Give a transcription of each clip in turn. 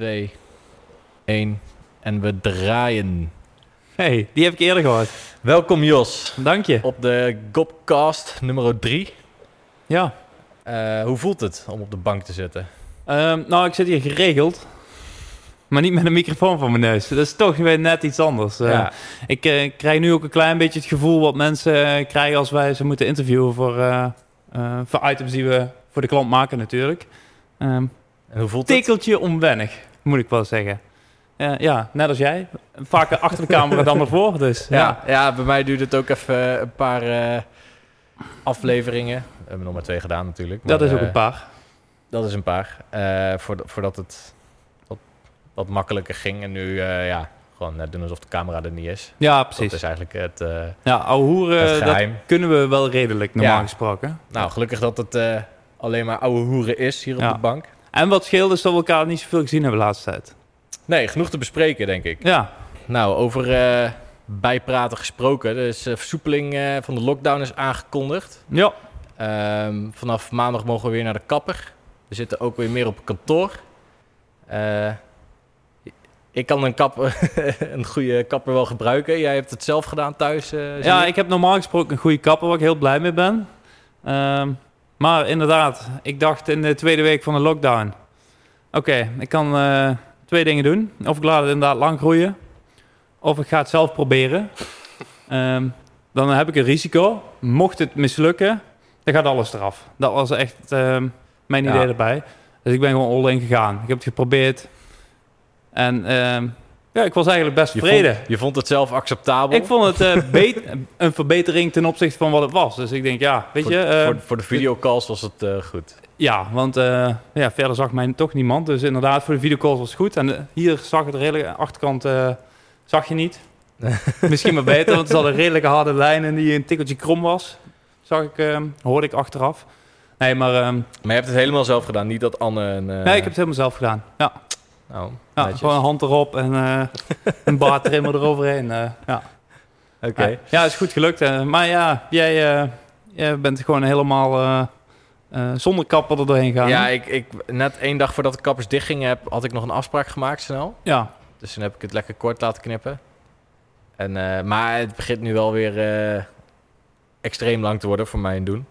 2, 1 en we draaien. hey, die heb ik eerder gehoord. Welkom Jos Dank je. op de Gopcast nummer 3. Ja. Uh, hoe voelt het om op de bank te zitten? Um, nou, ik zit hier geregeld. Maar niet met een microfoon voor mijn neus. Dat is toch weer net iets anders. Uh, Ja. Ik uh, krijg nu ook een klein beetje het gevoel wat mensen krijgen als wij ze moeten interviewen voor, voor items die we voor de klant maken natuurlijk. Um, En hoe voelt het? tikkeltje onwennig, moet ik wel zeggen. Uh, ja, net als jij. Vaker achter de camera dan ervoor. Dus, ja. Ja, ja, bij mij duurt het ook even een paar uh, afleveringen. We hebben nog maar twee gedaan natuurlijk. dat maar, is ook uh, een paar. Dat is een paar. Uh, voordat, voordat het wat, wat makkelijker ging. En nu, uh, ja, gewoon net doen alsof de camera er niet is. Ja, precies. Dat is eigenlijk het, uh, ja, ouwe hoeren, het geheim. dat kunnen we wel redelijk normaal Ja. gesproken. Nou, gelukkig dat het uh, alleen maar oude hoeren is hier op de bank. En wat scheelt is dat we elkaar niet zoveel gezien hebben de laatste tijd. Nee, genoeg te bespreken, denk ik. Ja, Nou, over eh, bijpraten gesproken. Dus uh, versoepeling eh, van de lockdown is aangekondigd. ja. Ehm, vanaf maandag mogen we weer naar de kapper. We zitten ook weer meer op kantoor. Ik kan een, kapper, een goede kapper wel gebruiken. Jij hebt het zelf gedaan thuis. ja, ik. ik heb normaal gesproken een goede kapper waar ik heel blij mee ben. Ehm, maar inderdaad, ik dacht in de tweede week van de lockdown... Oké, ik kan eh, twee dingen doen. Of ik laat het inderdaad lang groeien. Of ik ga het zelf proberen. Ehm, dan heb ik een risico. Mocht het mislukken, dan gaat alles eraf. Dat was echt ehm, mijn Ja. idee erbij. Dus ik ben gewoon all in gegaan. Ik heb het geprobeerd. En ehm, ja, ik was eigenlijk best je, tevreden. vond, je vond het zelf acceptabel? Ik vond het eh, een verbetering ten opzichte van wat het was. Dus ik denk, ja, weet voor, je... eh, voor, voor de videocalls was het eh, goed. ja, want ja, verder zag mij toch niemand. Dus inderdaad, voor de videocalls was het goed. En hier zag het de achterkant eh, zag je niet. Misschien maar beter, want er zat een redelijke harde lijn... en die een tikkeltje krom was. Zag ik, eh, hoorde ik achteraf. Nee, maar ehm, Maar je hebt het helemaal zelf gedaan, niet dat Anne... Een, nee, ik heb het helemaal zelf gedaan. Ja, Nou, ja gewoon een hand erop en eh, een baardtrimmer eroverheen. eh, ja. Oké. Ja, ja, is goed gelukt. eh. maar ja, jij, eh, jij bent gewoon helemaal eh, eh, zonder kapper er doorheen gegaan. Ja, ik, ik, net één dag voordat de kappers dichtgingen, heb, had ik nog een afspraak gemaakt snel. ja. Dus toen heb ik het lekker kort laten knippen. En, eh, maar het begint nu wel weer eh, extreem lang te worden voor mij in doen.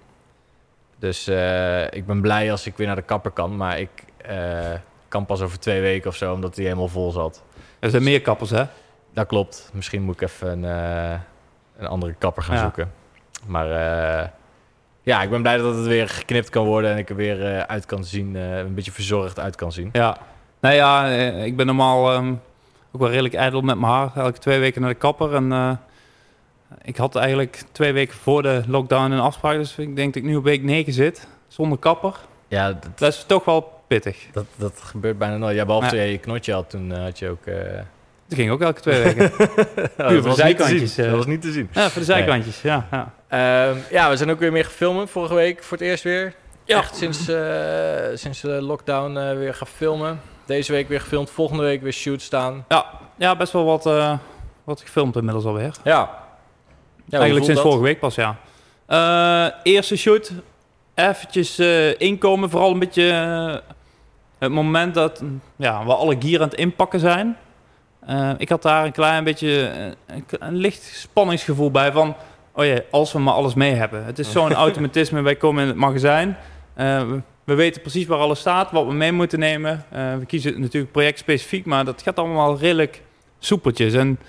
Dus eh, ik ben blij als ik weer naar de kapper kan. Maar ik eh, kan pas over twee weken of zo, omdat hij helemaal vol zat. Er zijn meer kappers, hè? Dat klopt. Misschien moet ik even een, eh, een andere kapper gaan Ja. zoeken. Maar eh, ja, ik ben blij dat het weer geknipt kan worden en ik er weer eh, uit kan zien, een beetje verzorgd uit kan zien. Ja. Nou ja, ik ben normaal ehm, ook wel redelijk ijdel met mijn haar. Elke twee weken naar de kapper. En ik had eigenlijk twee weken voor de lockdown een afspraak. Dus ik denk dat ik nu op week 9 zit. Zonder kapper. Ja, dat, Dat is toch wel pittig. dat, dat gebeurt bijna nooit. Ja, behalve Ja. toen jij je knotje had, toen eh, had je ook... Dat ging ook elke twee weken. dat, voor de zijkantjes, eh. dat was niet te zien. ja, voor de zijkantjes. Ja, ja. Ehm, ja, we zijn ook weer meer gefilmd vorige week voor het eerst weer. Ja. Echt sinds, sinds de lockdown weer gaan filmen. Deze week weer gefilmd, volgende week weer shoot staan. ja, ja, best wel wat, eh, wat gefilmd inmiddels alweer. Ja. ja Eigenlijk sinds dat? vorige week pas, ja. Eerste shoot, eventjes inkomen. Vooral een beetje het moment dat ja, we alle gear aan het inpakken zijn. Eh, ik had daar een klein beetje eh, een, een licht spanningsgevoel bij van... Oh ja, als we maar alles mee hebben. Het is zo'n automatisme. Wij komen in het magazijn. Eh, we, we weten precies waar alles staat, wat we mee moeten nemen. We kiezen natuurlijk projectspecifiek, maar dat gaat allemaal redelijk soepeltjes. En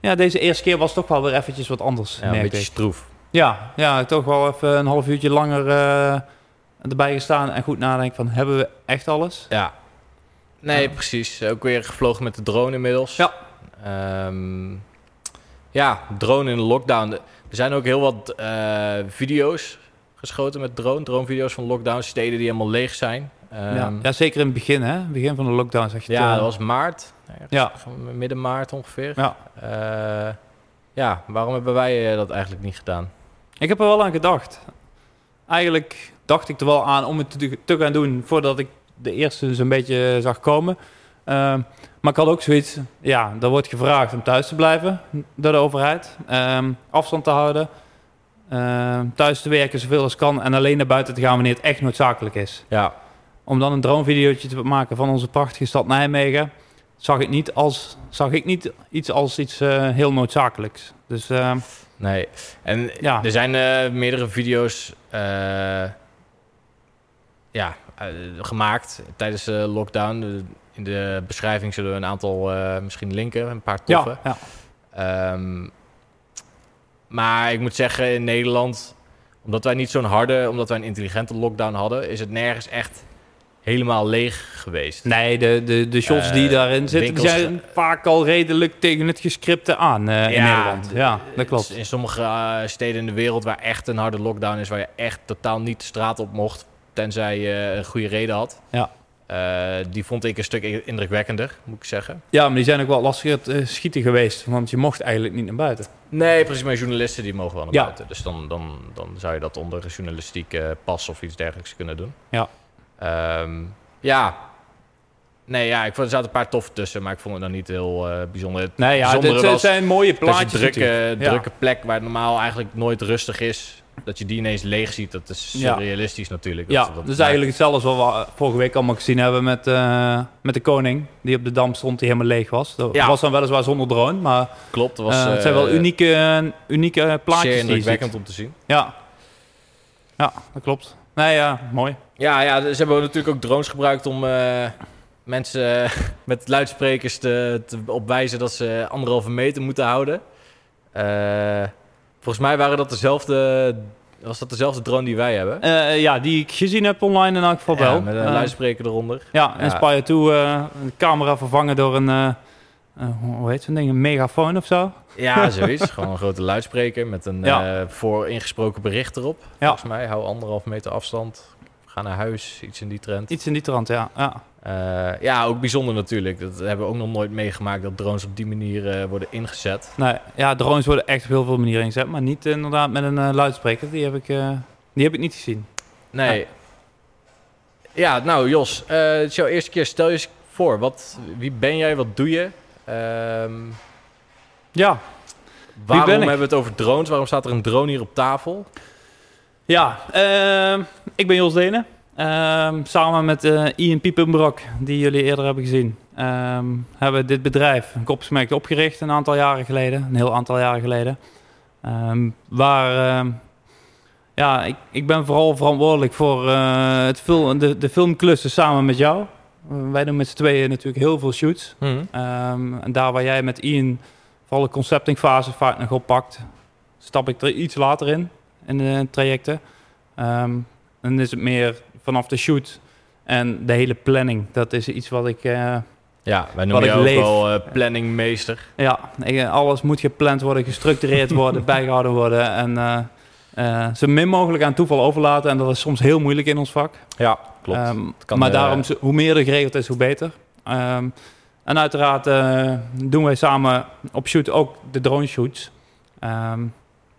ja, deze eerste keer was toch wel weer eventjes wat anders. Ja, een beetje ik. stroef. Ja, ja, toch wel even een half uurtje langer erbij gestaan en goed nadenken van, hebben we echt alles? Ja. Nee, precies. Ook weer gevlogen met de drone inmiddels. Ja. Ehm, ja, drone in de lockdown. Er zijn ook heel wat eh, video's geschoten met drone. Dronevideo's van lockdown. Steden die helemaal leeg zijn. ja. Ehm, ja, zeker in het begin, hè? Begin van de lockdown, zeg je Ja, dat eh, was maart. Ja. Midden maart ongeveer. Ja. Eh, ja, waarom hebben wij dat eigenlijk niet gedaan? Ik heb er wel aan gedacht. Eigenlijk dacht ik er wel aan om het te, te gaan doen voordat ik de eerste zo'n beetje zag komen. Ehm, maar ik had ook zoiets, ja, er wordt gevraagd om thuis te blijven door de overheid. Ehm, afstand te houden. Ehm, thuis te werken zoveel als kan en alleen naar buiten te gaan wanneer het echt noodzakelijk is. Ja, om dan een dronevideootje te maken van onze prachtige stad Nijmegen, zag ik niet als, zag ik niet iets als iets eh, heel noodzakelijks. Dus eh, Nee. En Ja. er zijn eh, meerdere video's eh, ja, eh, gemaakt tijdens de lockdown. In de beschrijving zullen we een aantal eh, misschien linken, een paar toffe. ja, ja. Ehm, maar ik moet zeggen, in Nederland, omdat wij niet zo'n harde, omdat wij een intelligente lockdown hadden, is het nergens echt helemaal leeg geweest. Nee, de, de, de shots Eh, die daarin zitten, winkels- zijn vaak al redelijk tegen het gescripte aan eh, in Ja, Nederland. Ja, dat klopt. In sommige eh, steden in de wereld waar echt een harde lockdown is, waar je echt totaal niet de straat op mocht, tenzij je een goede reden had. Ja. Eh, die vond ik een stuk indrukwekkender, moet ik zeggen. Ja, maar die zijn ook wel lastig te eh, schieten geweest, want je mocht eigenlijk niet naar buiten. Nee, precies. Maar journalisten die mogen wel naar Ja. buiten. Dus dan, dan, dan zou je dat onder een journalistieke pas of iets dergelijks kunnen doen. Ja. Ehm, ja. Nee, ja, ik vond er zaten een paar toffe tussen, maar ik vond het dan niet heel eh, bijzonder. Het Nee, ja, dit eh, was zijn mooie plaatjes drukke, natuurlijk. Ja. drukke plek waar het normaal eigenlijk nooit rustig is, dat je die ineens leeg ziet, dat is Ja. surrealistisch natuurlijk. Ja, dat, is eigenlijk hetzelfde als wat we vorige week allemaal gezien hebben met, eh, met de koning. Die op de dam stond, die helemaal leeg was. Dat Ja. was dan weliswaar zonder drone, maar klopt. Dat was, eh, het zijn wel eh, unieke, unieke plaatjes zeer die je ziet. indrukwekkend om te zien. Ja. ja, dat klopt. Nee, ja, mooi. Ja, ja, ze hebben natuurlijk ook drones gebruikt om eh, mensen eh, met luidsprekers te, te opwijzen dat ze anderhalve meter moeten houden. Eh, volgens mij waren dat dezelfde, was dat dezelfde drone die wij hebben. Eh, ja, die ik gezien heb online in elk geval Ja, wel. met een Eh, luidspreker eronder. Ja. Inspire 2, eh een camera vervangen door een, eh, eh, hoe heet zo'n ding, een megafoon of zo. Ja, zoiets. Gewoon een grote luidspreker met een Ja. eh, voor ingesproken bericht erop. Ja. Volgens mij, hou anderhalf meter afstand. Ga naar huis, iets in die trend. Iets in die trant, ja. ja. Eh, ja, ook bijzonder natuurlijk. Dat hebben we ook nog nooit meegemaakt dat drones op die manier eh, worden ingezet. Nee, ja, drones worden echt op heel veel manieren ingezet, maar niet inderdaad met een eh, luidspreker. Die heb, ik, eh, die heb ik niet gezien. Nee. Ja, nou Jos, eh, het is jouw eerste keer. Stel je eens voor, wat, wie ben jij, wat doe je? Ehm, Ja, waarom ben ik? hebben we het over drones? Waarom staat er een drone hier op tafel? ja ehm, ik ben Jos Denen. Ehm, samen met eh, Ian Piepenbrok, die jullie eerder hebben gezien, ehm, hebben we dit bedrijf, Kopsmerk, opgericht een aantal jaren geleden. Een heel aantal jaren geleden. Ehm, waar, ja, ik, ik ben vooral verantwoordelijk voor eh, het de, de filmklussen samen met jou. Eh, wij doen met z'n tweeën natuurlijk heel veel shoots. Ehm, en daar waar jij met Ian vooral de conceptingfase vaak nog oppakt, stap ik er iets later in, in de trajecten. Dan is het meer vanaf de shoot en de hele planning. Dat is iets wat ik... eh, Ja, wij noemen jou ook leef. wel eh, planningmeester. ja, ik- alles moet gepland worden, gestructureerd worden, bijgehouden worden. En eh, eh, zo min mogelijk aan toeval overlaten. En dat is soms heel moeilijk in ons vak. Ja, klopt. Ehm, kan, maar eh, daarom, hoe meer er geregeld is, hoe beter. Ehm, en uiteraard eh, doen wij samen op shoot ook de drone shoots. Ehm,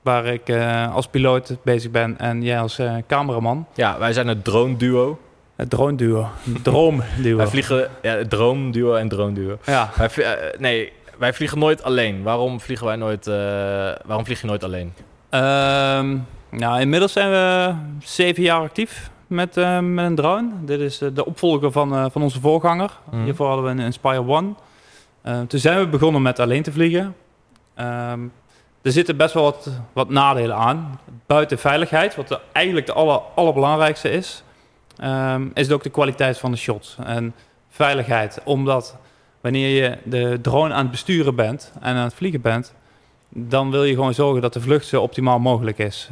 waar ik eh, als piloot bezig ben en jij als eh, cameraman. ja, wij zijn het drone duo. Het drone duo. Droomduo. Wij vliegen, ja, drone duo en drone duo. Ja. Wij, eh, nee, wij vliegen nooit alleen. Waarom vliegen wij nooit, waarom vlieg je nooit alleen? Ehm, nou, inmiddels zijn we zeven jaar actief met, met een drone. Dit is de opvolger van, van onze voorganger. Mhm. Hiervoor hadden we een Inspire One. Toen zijn we begonnen met alleen te vliegen. Ehm, er zitten best wel wat, wat nadelen aan. Buiten veiligheid, wat de, eigenlijk de aller, allerbelangrijkste is, ehm, is het ook de kwaliteit van de shots. En veiligheid, omdat wanneer je de drone aan het besturen bent en aan het vliegen bent, dan wil je gewoon zorgen dat de vlucht zo optimaal mogelijk is.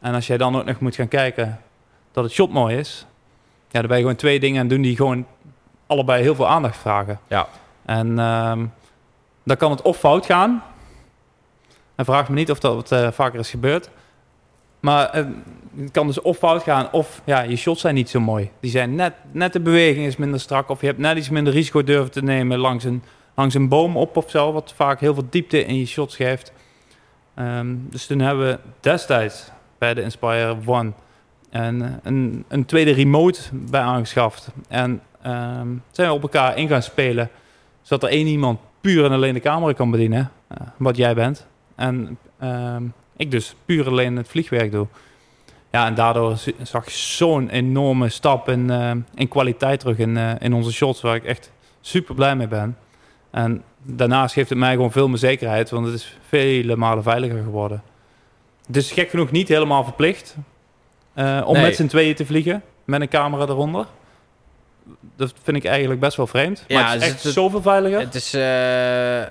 En als jij dan ook nog moet gaan kijken dat het shot mooi is, ja, dan ben je gewoon twee dingen aan doen die gewoon allebei heel veel aandacht vragen. Ja. En ehm, dan kan het of fout gaan. En vraag me niet of dat wat, eh, vaker is gebeurd. Maar eh, het kan dus of fout gaan, of ja, je shots zijn niet zo mooi. Die zijn net, net de beweging is minder strak, of je hebt net iets minder risico durven te nemen langs een, langs een boom op of zo, wat vaak heel veel diepte in je shots geeft. Ehm, dus toen hebben we destijds bij de Inspire One een, een, een tweede remote bij aangeschaft. En ehm, zijn we op elkaar in gaan spelen, zodat er één iemand puur en alleen de camera kan bedienen, eh, wat jij bent. En ehm, ik dus puur alleen het vliegwerk doe. Ja, en daardoor zag je zo'n enorme stap in, eh, in kwaliteit terug in, eh, in onze shots, waar ik echt super blij mee ben. En daarnaast geeft het mij gewoon veel meer zekerheid, want het is vele malen veiliger geworden. Het is gek genoeg niet helemaal verplicht eh, om Nee. met z'n tweeën te vliegen, met een camera eronder. Dat vind ik eigenlijk best wel vreemd. Maar Ja, het is dus echt het- zoveel veiliger. Het is eh,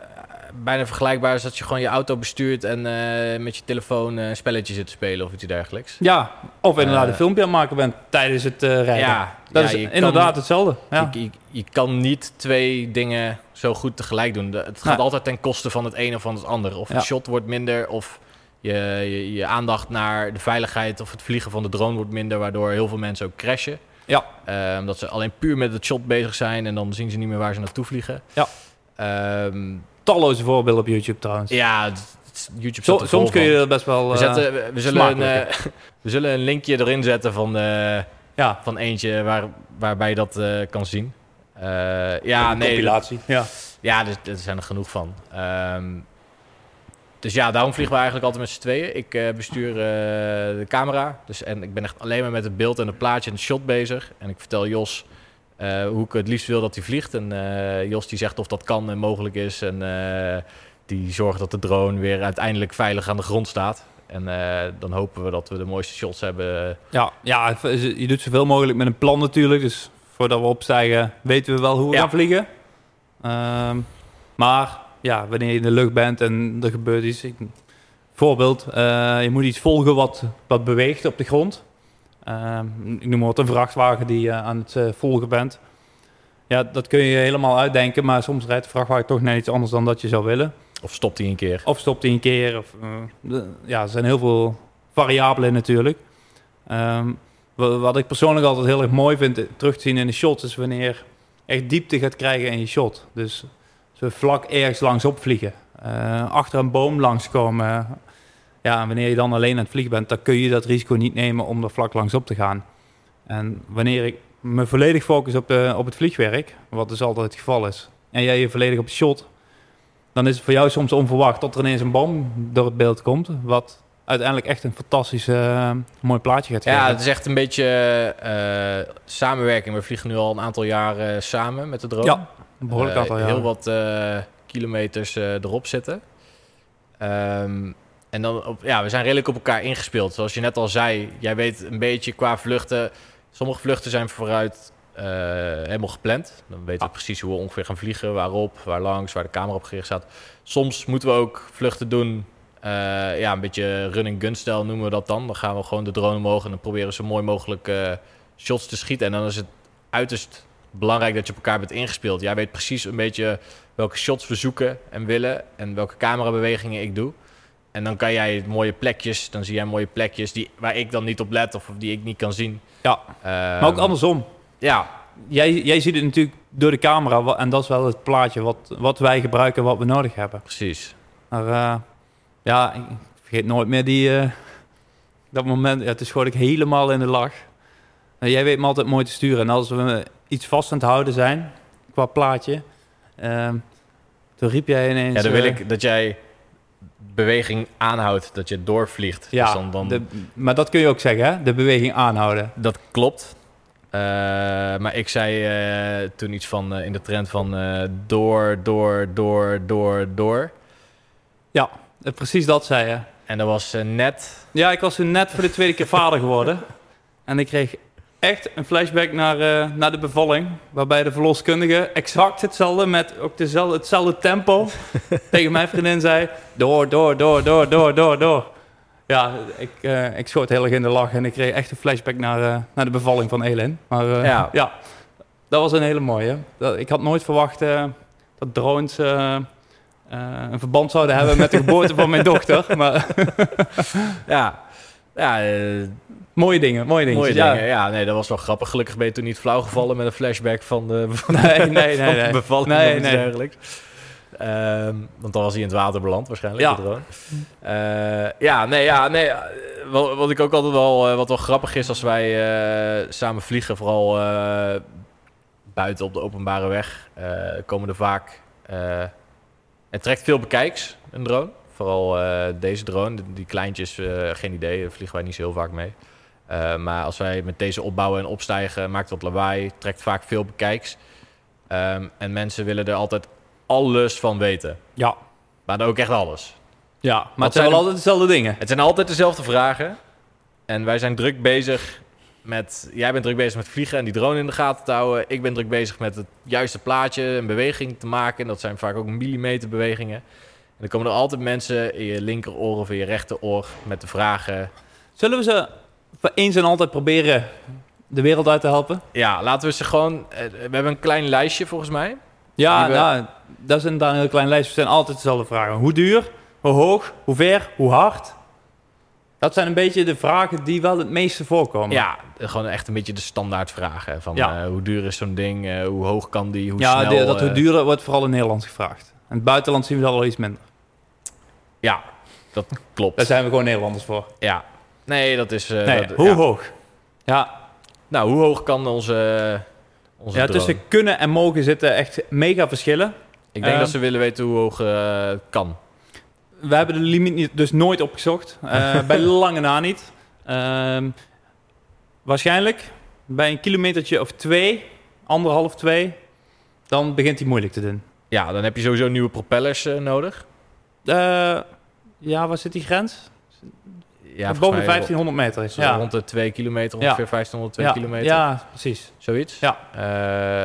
bijna vergelijkbaar als dat je gewoon je auto bestuurt en eh, met je telefoon eh, een spelletje zit te spelen of iets dergelijks. ja, of inderdaad Eh, een filmpje aan het maken bent tijdens het rijden. Ja, dat ja, is kan- inderdaad hetzelfde. Ja. Je, je, je kan niet twee dingen zo goed tegelijk doen. De- Het gaat altijd ten koste van het een of van het ander. Of het shot wordt minder, of je, je, je aandacht naar de veiligheid of het vliegen van de drone wordt minder, waardoor heel veel mensen ook crashen. Ja. Eh, omdat ze alleen puur met het shot bezig zijn en dan zien ze niet meer waar ze naartoe vliegen. Ja. Ehm, Talloze voorbeelden op YouTube trouwens. ja, YouTube Zo- soms kun je er best wel... We, eh, zetten, we, we zullen een, eh, we zullen een linkje erin zetten van, eh, ja, van eentje waar, waarbij je dat eh, kan zien. Eh, ja, een nee, compilatie. Ja. ja, dus, er zijn er genoeg van. Ehm, dus ja, daarom vliegen we eigenlijk altijd met z'n tweeën. Ik eh, bestuur eh, de camera. Dus, en ik ben echt alleen maar met het beeld en het plaatje en het shot bezig. En ik vertel Jos eh, hoe ik het liefst wil dat hij vliegt. En eh, Jos die zegt of dat kan en mogelijk is. En eh, die zorgt dat de drone weer uiteindelijk veilig aan de grond staat. En dan hopen we dat we de mooiste shots hebben. Ja, ja, je doet zoveel mogelijk met een plan natuurlijk. Dus voordat we opstijgen weten we wel hoe we Ja. gaan vliegen. Ehm, maar ja, wanneer je in de lucht bent en er gebeurt iets... Ik, voorbeeld, je moet iets volgen wat, wat beweegt op de grond. Ehm, ik noem maar wat een vrachtwagen die je aan het eh, volgen bent. Ja, dat kun je helemaal uitdenken, maar soms rijdt de vrachtwagen toch net iets anders dan dat je zou willen. Of stopt hij een keer. Of stopt hij een keer. Of, eh, ja, er zijn heel veel variabelen natuurlijk. Ehm, wa- wat ik persoonlijk altijd heel erg mooi vind eh, terug te zien in de shots... is wanneer echt diepte gaat krijgen in je shot. Dus zo vlak ergens langs opvliegen. eh, achter een boom langskomen. Ja, en wanneer je dan alleen aan het vliegen bent... dan kun je dat risico niet nemen om er vlak langs op te gaan. En wanneer ik me volledig focus op, de, op het vliegwerk... wat dus altijd het geval is... en jij je volledig op shot dan is het voor jou soms onverwacht dat er ineens een boom door het beeld komt. Wat uiteindelijk echt een fantastisch eh, mooi plaatje gaat geven. Ja, het is echt een beetje eh, samenwerking. We vliegen nu al een aantal jaren samen met de drone. Ja, behoorlijk Eh, aantal. Heel wat eh, kilometers eh, erop zitten. Ehm, en dan, op, ja, we zijn redelijk op elkaar ingespeeld. Zoals je net al zei, jij weet een beetje qua vluchten. Sommige vluchten zijn vooruit eh, helemaal gepland. Dan weten we precies hoe we ongeveer gaan vliegen, waarop, waar langs, waar de camera op gericht staat. Soms moeten we ook vluchten doen, eh, ja, een beetje run-and-gun stijl noemen we dat dan. Dan gaan we gewoon de drone omhoog en dan proberen we zo mooi mogelijk eh, shots te schieten. En dan is het uiterst belangrijk dat je op elkaar bent ingespeeld. Jij weet precies een beetje welke shots we zoeken en willen en welke camerabewegingen ik doe. En dan kan jij mooie plekjes, dan zie jij mooie plekjes die, waar ik dan niet op let of die ik niet kan zien. Ja, maar ook Ehm, andersom. Ja, Jij, jij ziet het natuurlijk door de camera. En dat is wel het plaatje wat, wat wij gebruiken, wat we nodig hebben. precies. Maar eh, ja, ik vergeet nooit meer die, eh, dat moment. Ja, toen schoot ik helemaal in de lach. En jij weet me altijd mooi te sturen. En als we iets vast aan het houden zijn, qua plaatje... ehm, toen riep jij ineens... Ja, dan wil eh, ik dat jij beweging aanhoudt, dat je doorvliegt. Ja, Dus dan, dan, de- maar dat kun je ook zeggen, hè? De beweging aanhouden. Dat klopt. Eh, maar ik zei eh, toen iets van eh, in de trend van door, door, door, door, door. Ja, precies dat zei je. En dat was net Ja, ik was toen net voor de tweede keer vader geworden. En ik kreeg echt een flashback naar, eh, naar de bevalling. Waarbij de verloskundige exact hetzelfde, met ook dezelfde, hetzelfde tempo, tegen mijn vriendin zei... Door, door, door, door, door, door, door. Ja, ik, eh, ik schoot heel erg in de lach en ik kreeg echt een flashback naar, eh, naar de bevalling van Elin. Maar Ja. ja. dat was een hele mooie. Dat, ik had nooit verwacht dat drones... een verband zouden hebben met de geboorte van mijn dochter. Maar Ja, ja mooie dingen, mooie dingen. mooie ja. dingen. Ja, nee, dat was wel grappig. Gelukkig ben je toen niet flauw gevallen met een flashback van de, van Nee, nee, nee. van nee. bevalling Nee, nee. dergelijks. Ehm, want dan was hij in het water beland waarschijnlijk, Ja. de drone. Eh, ja, nee, ja, nee. Wat, wat ik ook altijd wel, eh, wat wel grappig is als wij eh, samen vliegen, vooral eh, buiten op de openbare weg, komen er vaak... het trekt veel bekijks, een drone. Vooral deze drone, die, die kleintjes, geen idee, daar vliegen wij niet zo heel vaak mee. Eh, maar als wij met deze opbouwen en opstijgen, maakt dat lawaai, trekt vaak veel bekijks. Ehm, en mensen willen er altijd alles van weten. Ja. Maar dan ook echt alles. Ja, maar het zijn wel altijd dezelfde dingen. Het zijn altijd dezelfde vragen. En wij zijn druk bezig met... Jij bent druk bezig met vliegen en die drone in de gaten te houden. Ik ben druk bezig met het juiste plaatje en beweging te maken. En dat zijn vaak ook millimeterbewegingen. En dan komen er altijd mensen in je linkeroor of in je rechteroor met de vragen... Zullen we ze eens en altijd proberen de wereld uit te helpen? Ja, laten we ze gewoon... eh, We hebben een klein lijstje volgens mij. Ja, we- nou, dat is inderdaad een heel klein lijstje. Het zijn altijd dezelfde vragen. Hoe duur? Hoe hoog? Hoe ver? Hoe hard? Dat zijn een beetje de vragen die wel het meeste voorkomen. Ja, gewoon echt een beetje de standaard vragen. Van Ja. eh, hoe duur is zo'n ding? Eh, hoe hoog kan die? Hoe ja snel? de- dat hoe duurder wordt vooral in Nederland gevraagd. In het buitenland zien we dat al iets minder. Ja, dat klopt. Daar zijn we gewoon Nederlanders voor. Ja. Nee, dat is... eh, Nee, dat- hoe ja. hoog? Ja, Nou, hoe hoog kan onze, onze ja drone? tussen kunnen en mogen zitten echt mega verschillen. Ik denk Ehm, dat ze willen weten hoe hoog het kan. We hebben de limiet dus nooit opgezocht. Eh, bij lange na niet. Ehm, waarschijnlijk bij een kilometertje of twee, anderhalf, twee, dan begint hij moeilijk te doen. Ja, dan heb je sowieso nieuwe propellers nodig. Ja, waar zit die grens? Ja, Boven mij 1500 meter. Zo Ja. Rond de 2 kilometer, ongeveer 1502 ja. kilometer. ja, precies. Zoiets. Ja.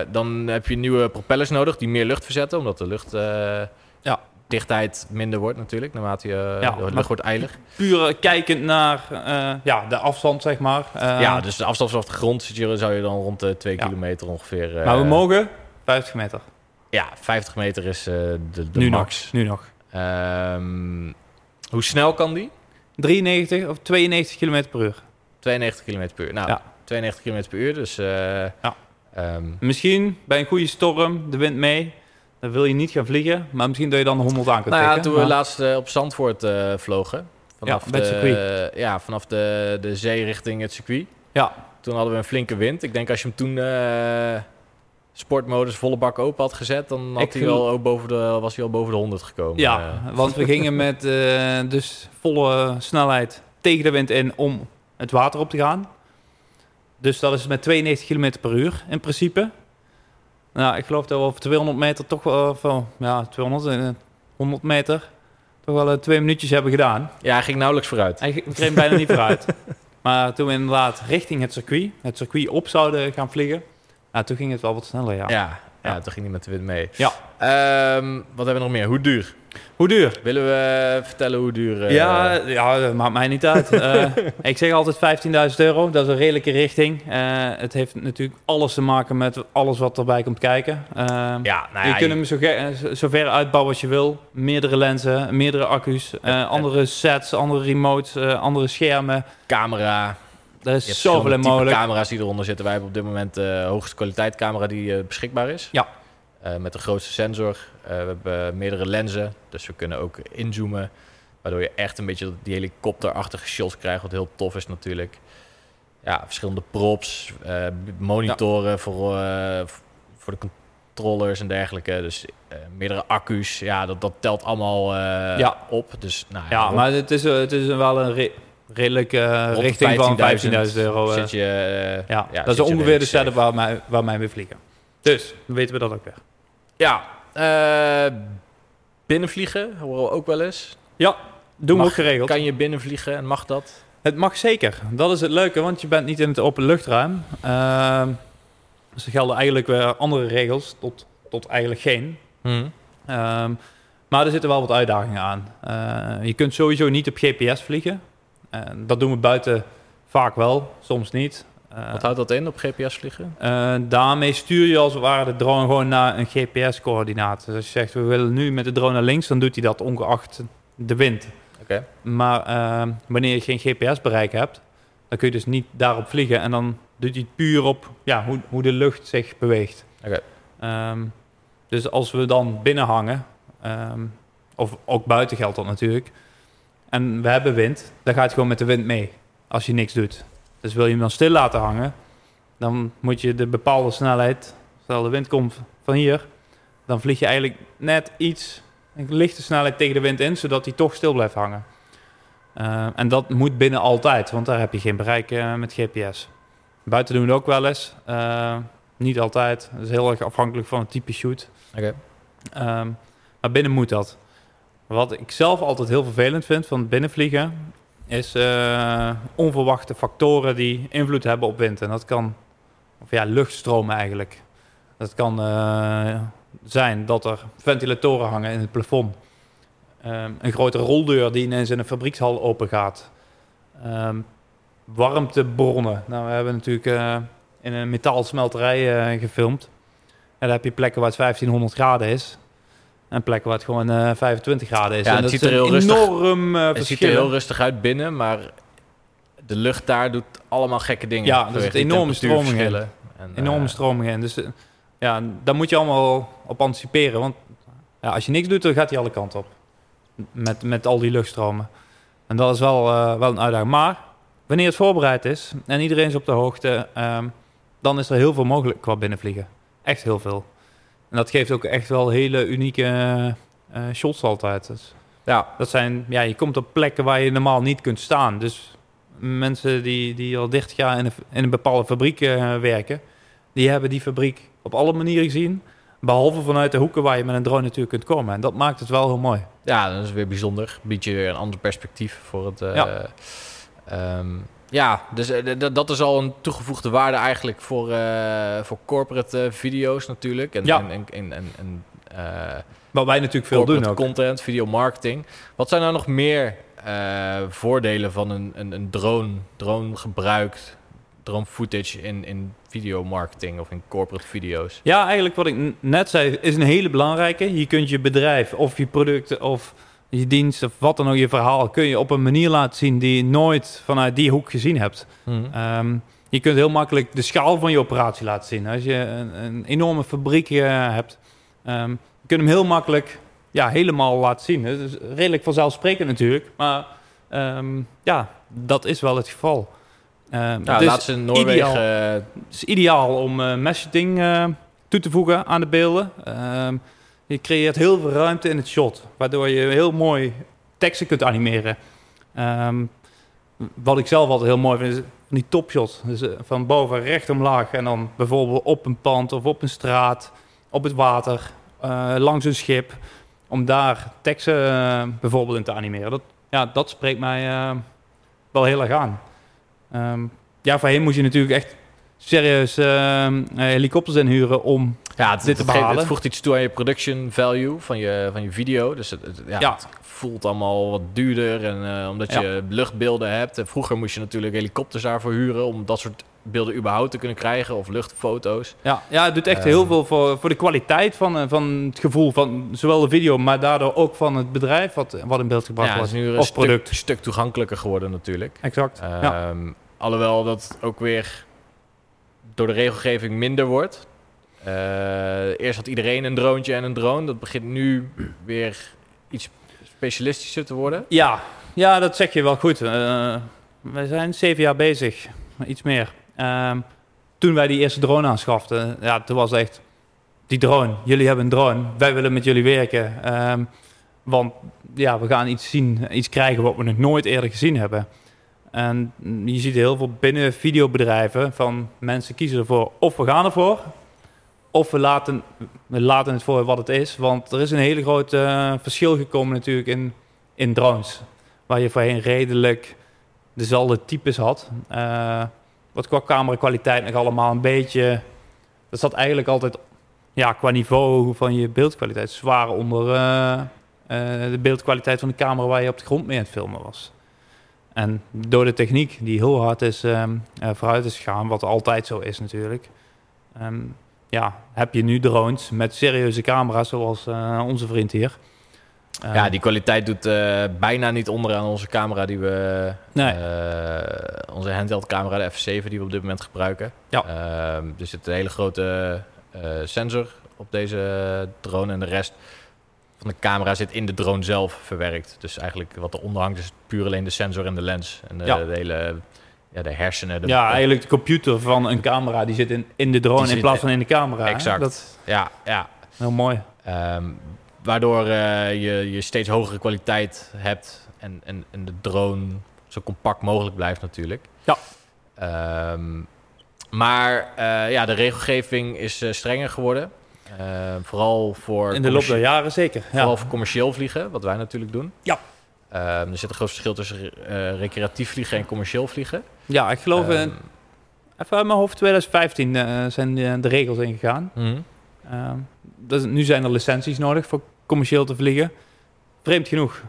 Eh, dan heb je nieuwe propellers nodig die meer lucht verzetten, omdat de lucht... eh, Ja. dichtheid minder wordt natuurlijk, naarmate je, Ja, de lucht wordt eilig. Puur kijkend naar eh, ja, de afstand, zeg maar. Eh, ja, dus de afstand vanaf de grond zit je, zou je dan rond de 2 Ja. kilometer ongeveer... eh, maar we mogen 50 meter. Ja, 50 meter is eh, de, de nu max. nog. Nu nog. Ehm, hoe snel kan die? 93 of 92 kilometer per uur. 92 km per uur. Nou, Ja. 92 km per uur, dus... eh, ehm, Misschien bij een goede storm, de wind mee. Dan wil je niet gaan vliegen, maar misschien dat je dan de 100 aan kunt nou ja, tikken. toen we laatst eh, op Zandvoort eh, vlogen... Vanaf Ja, de, ja, vanaf de, de zee richting het circuit. Ja, Toen hadden we een flinke wind. Ik denk als je hem toen sportmodus volle bak open had gezet... dan had hij wel ook boven de, was hij al boven de 100 gekomen. ja want we gingen met eh, dus volle snelheid tegen de wind in om het water op te gaan. Dus dat is met 92 km per uur in principe. Nou, ik geloof dat we over 200 meter toch wel, of wel, ja, 200, eh, 100 meter, toch wel eh, twee minuutjes hebben gedaan. ja, hij ging nauwelijks vooruit. Hij hem bijna niet vooruit. Maar toen we inderdaad richting het circuit, het circuit op zouden gaan vliegen, nou, toen ging het wel wat sneller, ja. Ja, ja. Ja. toen ging hij met de wind mee. Ja. Ehm, wat hebben we nog meer? Hoe duur? Hoe duur? Willen we vertellen hoe duur... eh, ja, ja, dat maakt mij niet uit. Eh, ik zeg altijd 15.000 euro, dat is een redelijke richting. Eh, het heeft natuurlijk alles te maken met alles wat erbij komt kijken. Eh, ja, nou je ja, kunt hem zo, zo- ver uitbouwen als je wil. Meerdere lenzen, meerdere accu's, andere sets, andere remotes, andere schermen. camera. Er is zoveel mogelijk. camera's die eronder zitten. Wij hebben op dit moment de hoogste kwaliteit camera die eh, beschikbaar is. Ja. Eh, met de grootste sensor. Eh, we hebben meerdere lenzen, dus we kunnen ook inzoomen. Waardoor je echt een beetje die helikopterachtige shots krijgt, wat heel tof is natuurlijk. Ja, verschillende props, eh, monitoren voor, eh, voor de controllers en dergelijke. Dus eh, meerdere accu's, ja, dat, dat telt allemaal eh, Ja. op. Dus nou, Ja, rond- maar het is, eh, het is wel een re- redelijke eh, richting van 15.000 euro. eh. Zit je, eh, ja, ja, dat is ongeveer de redelijk setup waar wij, waar wij mee vliegen. Dus, dan weten we dat ook weer. Ja, binnenvliegen horen we ook wel eens. Ja, doen we ook geregeld. Kan je binnenvliegen en mag dat? Het mag zeker. Dat is het leuke, want je bent niet in het open luchtruim. Ehm, dus er gelden eigenlijk weer andere regels, tot, tot eigenlijk geen. Ehm, maar er zitten wel wat uitdagingen aan. Je kunt sowieso niet op GPS vliegen. En dat doen we buiten vaak wel, soms niet. Eh, Wat houdt dat in op GPS vliegen? eh, daarmee stuur je als het ware de drone gewoon naar een GPS-coördinaat. Dus als je zegt, we willen nu met de drone naar links, dan doet hij dat ongeacht de wind. Oké. Maar ehm, wanneer je geen GPS-bereik hebt, dan kun je dus niet daarop vliegen. En dan doet hij het puur op ja, hoe, hoe de lucht zich beweegt. Oké. Ehm, dus als we dan binnen hangen, ehm, of ook buiten geldt dat natuurlijk, en we hebben wind, dan gaat het gewoon met de wind mee als je niks doet. Dus wil je hem dan stil laten hangen, dan moet je de bepaalde snelheid, stel de wind komt van hier, dan vlieg je eigenlijk net iets, een lichte snelheid tegen de wind in, zodat hij toch stil blijft hangen. Eh, en dat moet binnen altijd, want daar heb je geen bereik eh, met GPS. Buiten doen we het ook wel eens. Eh, niet altijd. Dat is heel erg afhankelijk van het type shoot. Oké. Ehm, maar binnen moet dat. Wat ik zelf altijd heel vervelend vind van binnenvliegen, is eh, onverwachte factoren die invloed hebben op wind. En dat kan, of ja, luchtstromen eigenlijk. Dat kan eh, zijn dat er ventilatoren hangen in het plafond. Ehm, een grote roldeur die ineens in een fabriekshal open gaat. Ehm, warmtebronnen. Nou, we hebben natuurlijk eh, in een metaalsmelterij gefilmd. En daar heb je plekken waar het 1500 graden is. En plekken waar het gewoon eh, 25 graden is. Ja, en het dat ziet is er heel rustig- enorm eh Het ziet er heel rustig uit binnen, maar de lucht daar doet allemaal gekke dingen. Ja, er zitten enorme temperatuurverschillen. En, enorme eh, stromingen in. Dus eh, ja, daar moet je allemaal op anticiperen. Want ja, als je niks doet, dan gaat hij alle kanten op. Met, met al die luchtstromen. En dat is wel, eh, wel een uitdaging. Maar wanneer het voorbereid is en iedereen is op de hoogte, ehm, dan is er heel veel mogelijk qua binnenvliegen. Echt heel veel. En dat geeft ook echt wel hele unieke eh, shots altijd. Dus Ja, dat zijn, ja, je komt op plekken waar je normaal niet kunt staan. Dus mensen die, die al 30 jaar in een, in een bepaalde fabriek eh, werken, die hebben die fabriek op alle manieren gezien. Behalve vanuit de hoeken waar je met een drone natuurlijk kunt komen. En dat maakt het wel heel mooi. ja, dat is weer bijzonder. Biedt je weer een ander perspectief voor het... eh, Ja. ehm, ja, dus eh, dat is al een toegevoegde waarde eigenlijk voor, eh, voor corporate eh, video's natuurlijk. En, Ja. en, en, en, Wat wij natuurlijk veel doen ook. content, videomarketing. Wat zijn nou nog meer voordelen van een, een, een drone, drone gebruikt, drone footage in, in videomarketing of in corporate video's? Ja, eigenlijk wat ik net zei, is een hele belangrijke. Je kunt je bedrijf of je producten of je dienst of wat dan ook, je verhaal, kun je op een manier laten zien die je nooit vanuit die hoek gezien hebt. Ehm, je kunt heel makkelijk de schaal van je operatie laten zien. Als je een, een enorme fabriek eh, hebt, ehm, je kunt hem heel makkelijk ja, helemaal laten zien. Het is redelijk vanzelfsprekend natuurlijk, maar ehm, ja, dat is wel het geval. Ehm, Nou, het is in Noorwegen. eh, het is ideaal om eh messaging eh, toe te voegen aan de beelden. Je creëert heel veel ruimte in het shot, waardoor je heel mooi teksten kunt animeren. Ehm, wat ik zelf altijd heel mooi vind, is die topshots. Dus eh, van boven recht omlaag en dan bijvoorbeeld op een pand of op een straat, op het water, eh, langs een schip. Om daar teksten eh, bijvoorbeeld in te animeren. Dat, ja, dat spreekt mij wel heel erg aan. Ehm, ja, voorheen moest je natuurlijk echt serieus ehm, eh, helikopters inhuren om... ja, het, dit het, voegt iets toe aan je production value van je, van je video. Dus het, het- ja, voelt allemaal wat duurder. En, eh, omdat Ja. je luchtbeelden hebt. En vroeger moest je natuurlijk helikopters daarvoor huren om dat soort beelden überhaupt te kunnen krijgen. Of luchtfoto's. Ja, ja het doet echt Ehm. heel veel voor, voor de kwaliteit van, eh, van het gevoel van zowel de video, maar daardoor ook van het bedrijf wat, wat in beeld gebracht Ja, het wordt. is nu een of stuk, product. stuk toegankelijker geworden natuurlijk. Exact. Ehm, Alhoewel dat ook weer door de regelgeving minder wordt. Eh, eerst had iedereen een droontje en een drone. Dat begint nu weer iets specialistischer te worden. Ja, ja, dat zeg je wel goed. Eh, we zijn zeven jaar bezig, iets meer. Ehm, toen wij die eerste drone aanschaften, ja, toen was echt die drone. Jullie hebben een drone, wij willen met jullie werken. Ehm, want ja, we gaan iets zien, iets krijgen wat we nog nooit eerder gezien hebben. En je ziet heel veel binnen videobedrijven van mensen kiezen ervoor of we gaan ervoor, of we laten, we laten het voor wat het is. Want er is een hele grote eh, verschil gekomen natuurlijk in, in drones. Waar je voorheen redelijk dezelfde types had. Eh, wat qua camerakwaliteit nog allemaal een beetje... Dat zat eigenlijk altijd ja, qua niveau van je beeldkwaliteit zwaar onder eh, de beeldkwaliteit van de camera waar je op de grond mee aan het filmen was. En door de techniek die heel hard is ehm, eh, vooruit is gegaan, wat altijd zo is natuurlijk, ehm, ja, heb je nu drones met serieuze camera's zoals eh, onze vriend hier. Ja, die kwaliteit doet eh, bijna niet onder aan onze camera die we... Nee. eh, onze handheld camera, de F7, die we op dit moment gebruiken. Ja. Ehm, er zit een hele grote sensor op deze drone. En de rest van de camera zit in de drone zelf verwerkt. Dus eigenlijk wat eronder hangt is puur alleen de sensor en de lens. En de, Ja. de hele... Ja, de hersenen. De, ja, eigenlijk de computer van een camera die zit in, in de drone in plaats van in de camera. Exact. Dat ja, ja. heel mooi. Ehm, waardoor eh, je, je steeds hogere kwaliteit hebt en, en, en de drone zo compact mogelijk blijft natuurlijk. Ja. Ehm, maar eh, ja, de regelgeving is eh, strenger geworden. Eh, vooral voor In de loop der jaren zeker. Vooral Ja. voor commercieel vliegen, wat wij natuurlijk doen. Ja. Ehm, er zit een groot verschil tussen eh, recreatief vliegen en commercieel vliegen. ja, ik geloof, in, even uit mijn hoofd, 2015 eh, zijn de, de regels ingegaan. dus nu zijn er licenties nodig voor commercieel te vliegen. Vreemd genoeg,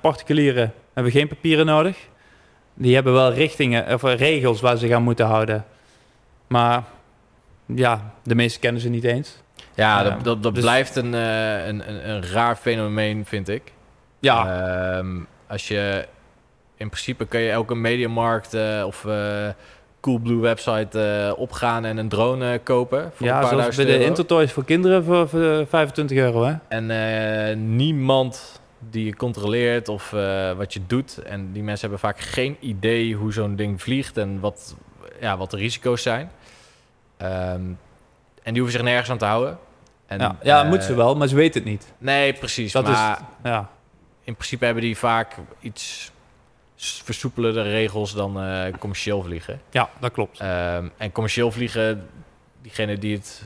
particulieren hebben geen papieren nodig. Die hebben wel richtingen of regels waar ze gaan moeten houden. Maar ja, de meesten kennen ze niet eens. Ja, dat, dat, dat dus- blijft een, een, een, een raar fenomeen, vind ik. Ja, Ehm, als je in principe kun je elke mediamarkt eh, of eh Coolblue website eh, opgaan en een drone kopen voor een ja paar zoals bij de euro. Intertoys voor kinderen voor, voor 25 euro. Hè? En niemand die je controleert of wat je doet. En die mensen hebben vaak geen idee hoe zo'n ding vliegt en wat, ja, wat de risico's zijn. Ehm, en die hoeven zich nergens aan te houden. En, Ja, ja moeten ze wel, maar ze weten het niet. Nee, precies. Dat is- maar Ja, in principe hebben die vaak iets versoepelende regels dan eh, commercieel vliegen. ja dat klopt. Ehm, en commercieel vliegen, diegenen die het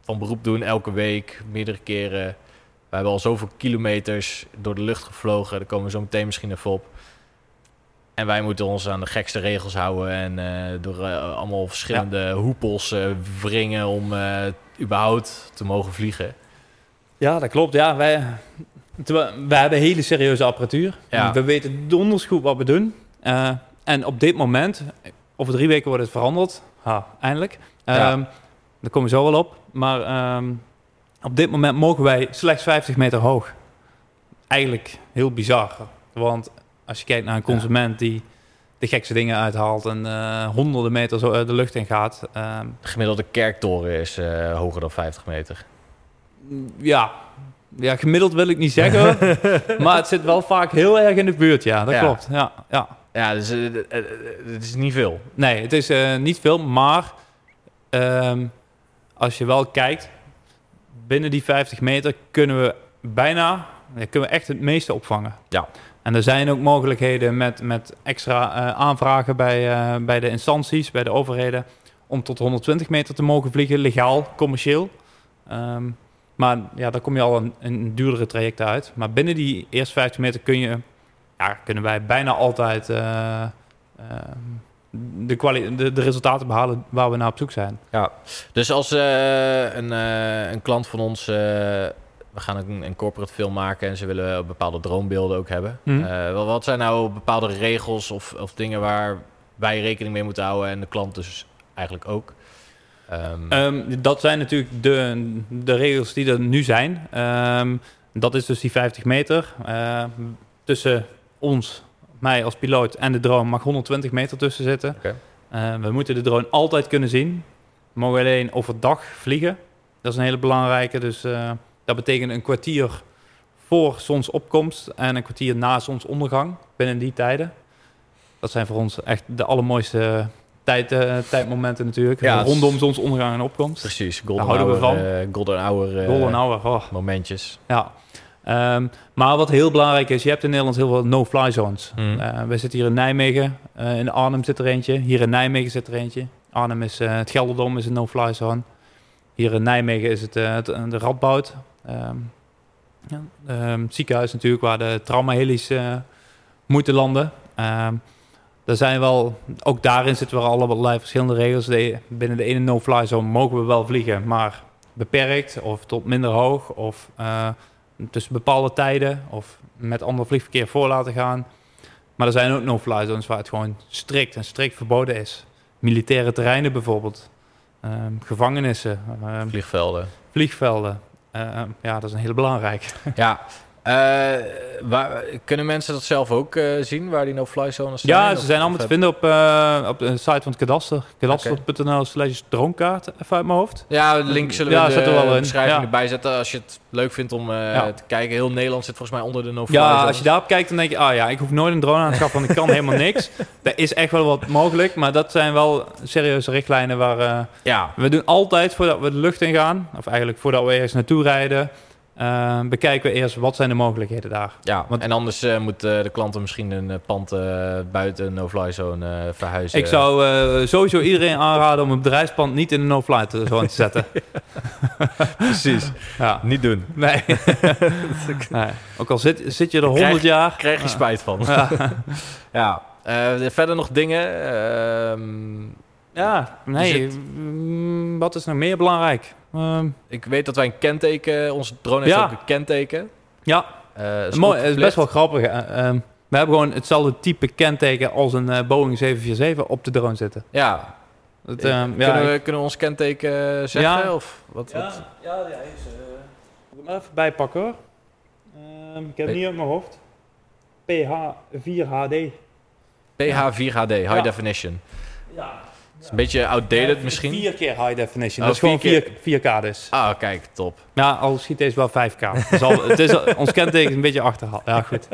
van beroep doen, elke week, meerdere keren. We hebben al zoveel kilometers door de lucht gevlogen. Daar komen we zo meteen misschien even op. En wij moeten ons aan de gekste regels houden. En eh, door eh, allemaal verschillende hoepels eh, wringen om eh, überhaupt te mogen vliegen. Ja, dat klopt. Ja, wij, terwijl- wij hebben hele serieuze apparatuur. Ja. We weten donders goed wat we doen. Eh, en op dit moment, over drie weken wordt het veranderd. Ha, eindelijk. Ja. Ehm, daar komen we zo wel op. Maar ehm, op dit moment mogen wij slechts 50 meter hoog. Eigenlijk heel bizar. Want als je kijkt naar een consument die de gekste dingen uithaalt en eh, honderden meter de lucht in gaat. ehm, De gemiddelde kerktoren is eh, hoger dan 50 meter. Ja. Ja, gemiddeld wil ik niet zeggen. maar het zit wel vaak heel erg in de buurt, ja. Dat Ja. klopt. Ja, ja. Ja, dus eh, eh, eh, het is niet veel. Nee, het is niet veel, maar ehm, als je wel kijkt, binnen die 50 meter kunnen we bijna, ja, kunnen we echt het meeste opvangen. Ja. En er zijn ook mogelijkheden met, met extra aanvragen bij, bij de instanties, bij de overheden, om tot 120 meter te mogen vliegen, legaal, commercieel. Ehm, maar ja, dan kom je al een, een duurdere traject uit. Maar binnen die eerste 50 meter kun je, ja, kunnen wij bijna altijd eh, ehm, de, de, de resultaten behalen waar we naar op zoek zijn. Ja. Dus als eh, een, eh, een klant van ons... we gaan een, een corporate film maken en ze willen bepaalde droombeelden ook hebben. Wat, wat zijn nou bepaalde regels of, of dingen waar wij rekening mee moeten houden en de klant dus eigenlijk ook? Ehm, Ehm, dat zijn natuurlijk de, de regels die er nu zijn. Ehm, dat is dus die 50 meter. Tussen ons, mij als piloot en de drone mag 120 meter tussen zitten. We moeten de drone altijd kunnen zien. We mogen alleen overdag vliegen. Dat is een hele belangrijke. Dus eh, dat betekent een kwartier voor zonsopkomst en een kwartier na zonsondergang binnen die tijden. Dat zijn voor ons echt de allermooiste tijd, eh, tijdmomenten natuurlijk. Ja, rondom zonsondergang en opkomst. Precies, golden Daar houden we van. eh, golden hour Golden hour, oh, momentjes. ja. Ehm, maar wat heel belangrijk is, je hebt in Nederland heel veel no-fly zones. Mhm. We zitten hier in Nijmegen, in Arnhem zit er eentje, hier in Nijmegen zit er eentje. Arnhem is, het Gelderdom is een no-fly zone. Hier in Nijmegen is het, het de Radboud. Ehm, ja, ehm, ziekenhuis natuurlijk, waar de traumaheli's eh moeten landen. Er zijn wel, ook daarin zitten wel allerlei verschillende regels. De- binnen de ene no-fly zone mogen we wel vliegen, maar beperkt of tot minder hoog of eh, tussen bepaalde tijden of met ander vliegverkeer voor laten gaan. Maar er zijn ook no-fly zones waar het gewoon strikt en strikt verboden is. Militaire terreinen bijvoorbeeld, Ehm, gevangenissen, ehm, Vliegvelden. vliegvelden. Ehm, ja, dat is een hele belangrijke. Ja. Eh, waar, kunnen mensen dat zelf ook eh, zien, waar die no-fly zones zijn? Ja, ze zijn allemaal te vinden op, eh, op de site van het kadaster. Kadaster.nl slash droomkaart, even uit mijn hoofd. Ja, de link zullen we Ja, in de wel in. beschrijving erbij zetten als je het leuk vindt om te kijken. Heel Nederland zit volgens mij onder de no-fly Ja, als je daarop kijkt, dan denk je, ah ja, ik hoef nooit een drone aan te schaffen, want ik kan helemaal niks. Er is echt wel wat mogelijk, maar dat zijn wel serieuze richtlijnen waar... Ja, we doen altijd, voordat we de lucht in gaan, of eigenlijk voordat we ergens naartoe rijden, eh, bekijken we eerst wat zijn de mogelijkheden daar. Ja, Want- en anders eh, moet eh, de klanten misschien een eh, pand buiten een no-fly zone verhuizen. Ik zou sowieso iedereen aanraden om een bedrijfspand niet in een no-fly zone te zetten. Precies. ja. Niet doen. Nee. nee. Ook al zit, zit je er 100 jaar. Krijg je spijt van. Ja. Ja. Verder nog dingen. ehm, ja, nee. Zit- mm, wat is nog meer belangrijk? Ehm, ik weet dat wij een kenteken, onze drone heeft Ja. ook een kenteken. ja, Eh, is mooi. Het is best wel grappig. eh, ehm, we hebben gewoon hetzelfde type kenteken als een eh, Boeing 747 op de drone zitten. Ja. Dat, Eh, ehm, kunnen, ja, we, kunnen we ons kenteken zeggen? Ja. Of wat, Ja, wat? ja, ja, is, eh, moet ik hem even bijpakken hoor. Ehm, ik heb het niet op mijn hoofd. PH4HD. PH4HD, High Ja. Definition. Ja. Is een beetje outdated misschien. Vier keer high definition. Oh, dat is gewoon vier 4, 4K dus. Ah, kijk, top. Ja, al schiet deze wel 5K. Dus al, het is, ons kenteken is een beetje achterhaald. Ja, goed.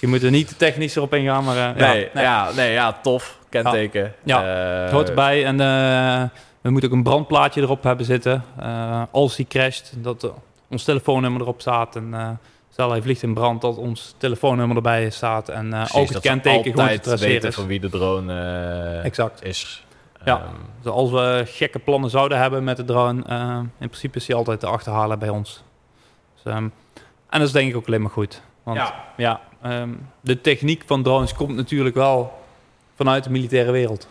Je moet er niet te technisch erop ingaan, maar... eh, Nee, ja, nee. ja, nee, ja, tof. Kenteken. Ja. Eh, Het hoort erbij en eh, we moeten ook een brandplaatje erop hebben zitten. Eh, als die crasht, dat eh, ons telefoonnummer erop staat. En eh, stel hij vliegt in brand, dat ons telefoonnummer erbij staat. En eh, precies, ook het kenteken gewoon te traceren weten is. van wie de drone eh, Exact. is. Ja. Ehm, Dus als we gekke plannen zouden hebben met de drone, eh, in principe is die altijd te achterhalen bij ons. Dus, ehm, en dat is denk ik ook alleen maar goed. Want ja, ja. ehm, de techniek van drones komt natuurlijk wel vanuit de militaire wereld.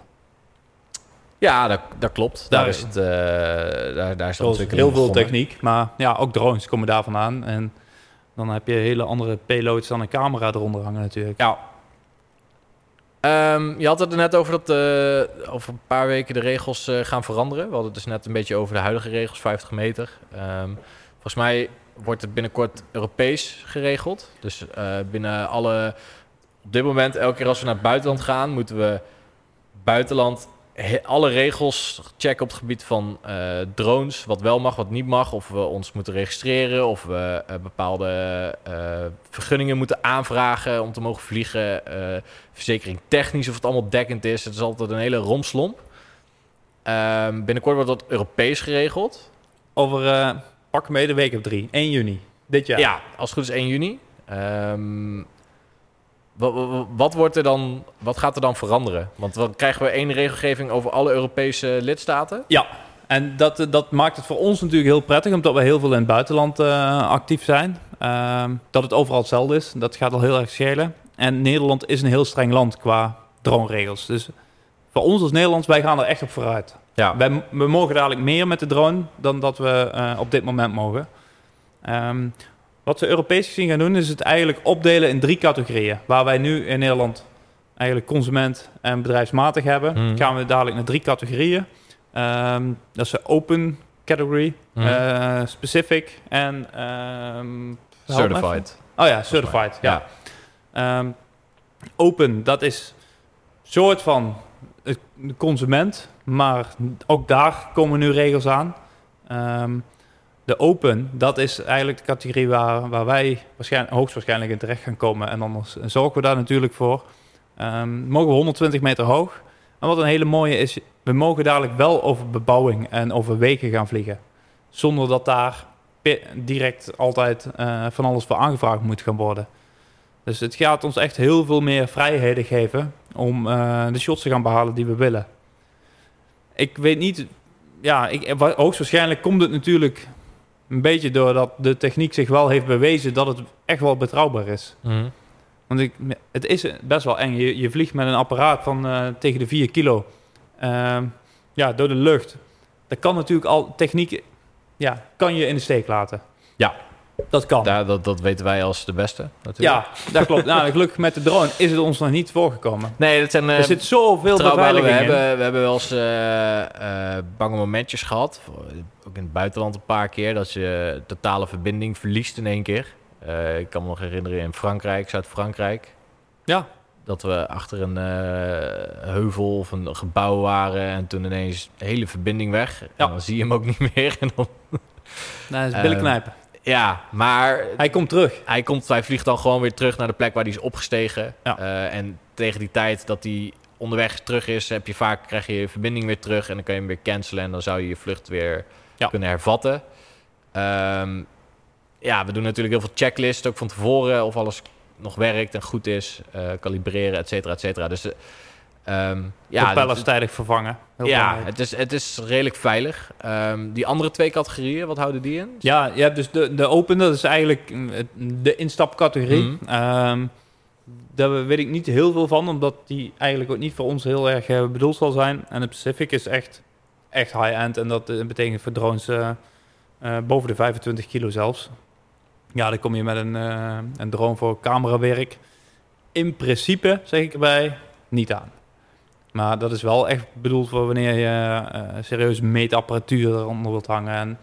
ja, dat, dat klopt. Daar is het, eh, daar, daar is Zoals ontwikkeling heel veel begonnen. techniek, maar ja, ook drones komen daar vandaan. En dan heb je hele andere payloads dan een camera eronder hangen natuurlijk. Ja. Ehm, je had het er net over dat eh, over een paar weken de regels eh, gaan veranderen. We hadden het dus net een beetje over de huidige regels, 50 meter. Ehm, volgens mij wordt het binnenkort Europees geregeld. Dus eh, binnen alle... Op dit moment, elke keer als we naar het buitenland gaan, moeten we buitenland alle regels checken op het gebied van eh, drones. Wat wel mag, wat niet mag. Of we ons moeten registreren. Of we eh, bepaalde eh, vergunningen moeten aanvragen om te mogen vliegen. verzekering technisch, of het allemaal dekkend is. Het is altijd een hele romslomp. Ehm, binnenkort wordt dat Europees geregeld. Over pak mee de week of drie, 1 juni, dit jaar. Ja, als het goed is 1 juni. Ehm, wat, wat, wordt er dan, wat gaat er dan veranderen? Want dan krijgen we één regelgeving over alle Europese lidstaten. Ja, en dat, eh, dat maakt het voor ons natuurlijk heel prettig, omdat we heel veel in het buitenland eh, actief zijn. Ehm, dat het overal hetzelfde is, dat gaat al heel erg schelen. En Nederland is een heel streng land qua droneregels. Dus voor ons als Nederlands, wij gaan er echt op vooruit. Ja, Wij, we mogen dadelijk meer met de drone dan dat we eh, op dit moment mogen. Ehm, wat we Europees gezien gaan doen, is het eigenlijk opdelen in drie categorieën. Waar wij nu in Nederland eigenlijk consument en bedrijfsmatig hebben, Mhm. gaan we dadelijk naar drie categorieën. Ehm, dat is de open category, Mhm. eh, specific en ehm, certified. Oh ja, certified. Ja. Ja. Ehm, open, dat is soort van de consument, maar ook daar komen nu regels aan. De open, dat is eigenlijk de categorie waar, waar wij waarschijnlijk, hoogstwaarschijnlijk in terecht gaan komen. En anders zorgen we daar natuurlijk voor. Ehm, mogen we 120 meter hoog. En wat een hele mooie is, we mogen dadelijk wel over bebouwing en over wegen gaan vliegen. Zonder dat daar direct altijd eh, van alles voor aangevraagd moet gaan worden. Dus het gaat ons echt heel veel meer vrijheden geven om eh, de shots te gaan behalen die we willen. Ik weet niet, ja, ik, wa- hoogstwaarschijnlijk komt het natuurlijk een beetje doordat de techniek zich wel heeft bewezen dat het echt wel betrouwbaar is. Mhm. Want ik, het is best wel eng. Je, je vliegt met een apparaat van eh, tegen de 4 kilo ehm, ja, door de lucht. Dat kan natuurlijk al techniek, ja, kan je in de steek laten. Ja. Dat kan. Dat, dat weten wij als de beste natuurlijk. Ja, dat klopt. nou, gelukkig met de drone is het ons nog niet voorgekomen. Nee, dat zijn... eh, er zit zoveel we beveiliging in. hebben, we hebben wel eens eh, eh, bange momentjes gehad. Ook in het buitenland een paar keer. Dat je totale verbinding verliest in één keer. Eh, ik kan me nog herinneren in Frankrijk, Zuid-Frankrijk. Ja. Dat we achter een eh, heuvel of een gebouw waren. En toen ineens de hele verbinding weg. En Ja. dan zie je hem ook niet meer. En dan, Nee, dat is billen knijpen. Ja, maar Hij komt terug. hij, komt, hij vliegt dan gewoon weer terug naar de plek waar hij is opgestegen. Ja. Eh, en tegen die tijd dat hij onderweg terug is, heb je vaak, krijg je je verbinding weer terug. En dan kan je hem weer cancelen en dan zou je je vlucht weer Ja. kunnen hervatten. Ehm, ja, we doen natuurlijk heel veel checklists, ook van tevoren, of alles nog werkt en goed is, eh, kalibreren, et cetera, et cetera. Dus eh, ehm, ja, Propellers tijdig vervangen. Heel ja belangrijk. het, is, het is redelijk veilig. Ehm, die andere twee categorieën, wat houden die in? Ja, je hebt dus de, de open, dat is eigenlijk de instapcategorie. Mhm. Ehm, daar weet ik niet heel veel van, omdat die eigenlijk ook niet voor ons heel erg eh, bedoeld zal zijn. En de Pacific is echt, echt high-end en dat eh, betekent voor drones eh, boven de 25 kilo zelfs. Ja, dan kom je met een, een drone voor camerawerk. In principe, zeg ik erbij, niet aan. Maar dat is wel echt bedoeld voor wanneer je eh serieus meetapparatuur eronder wilt hangen. En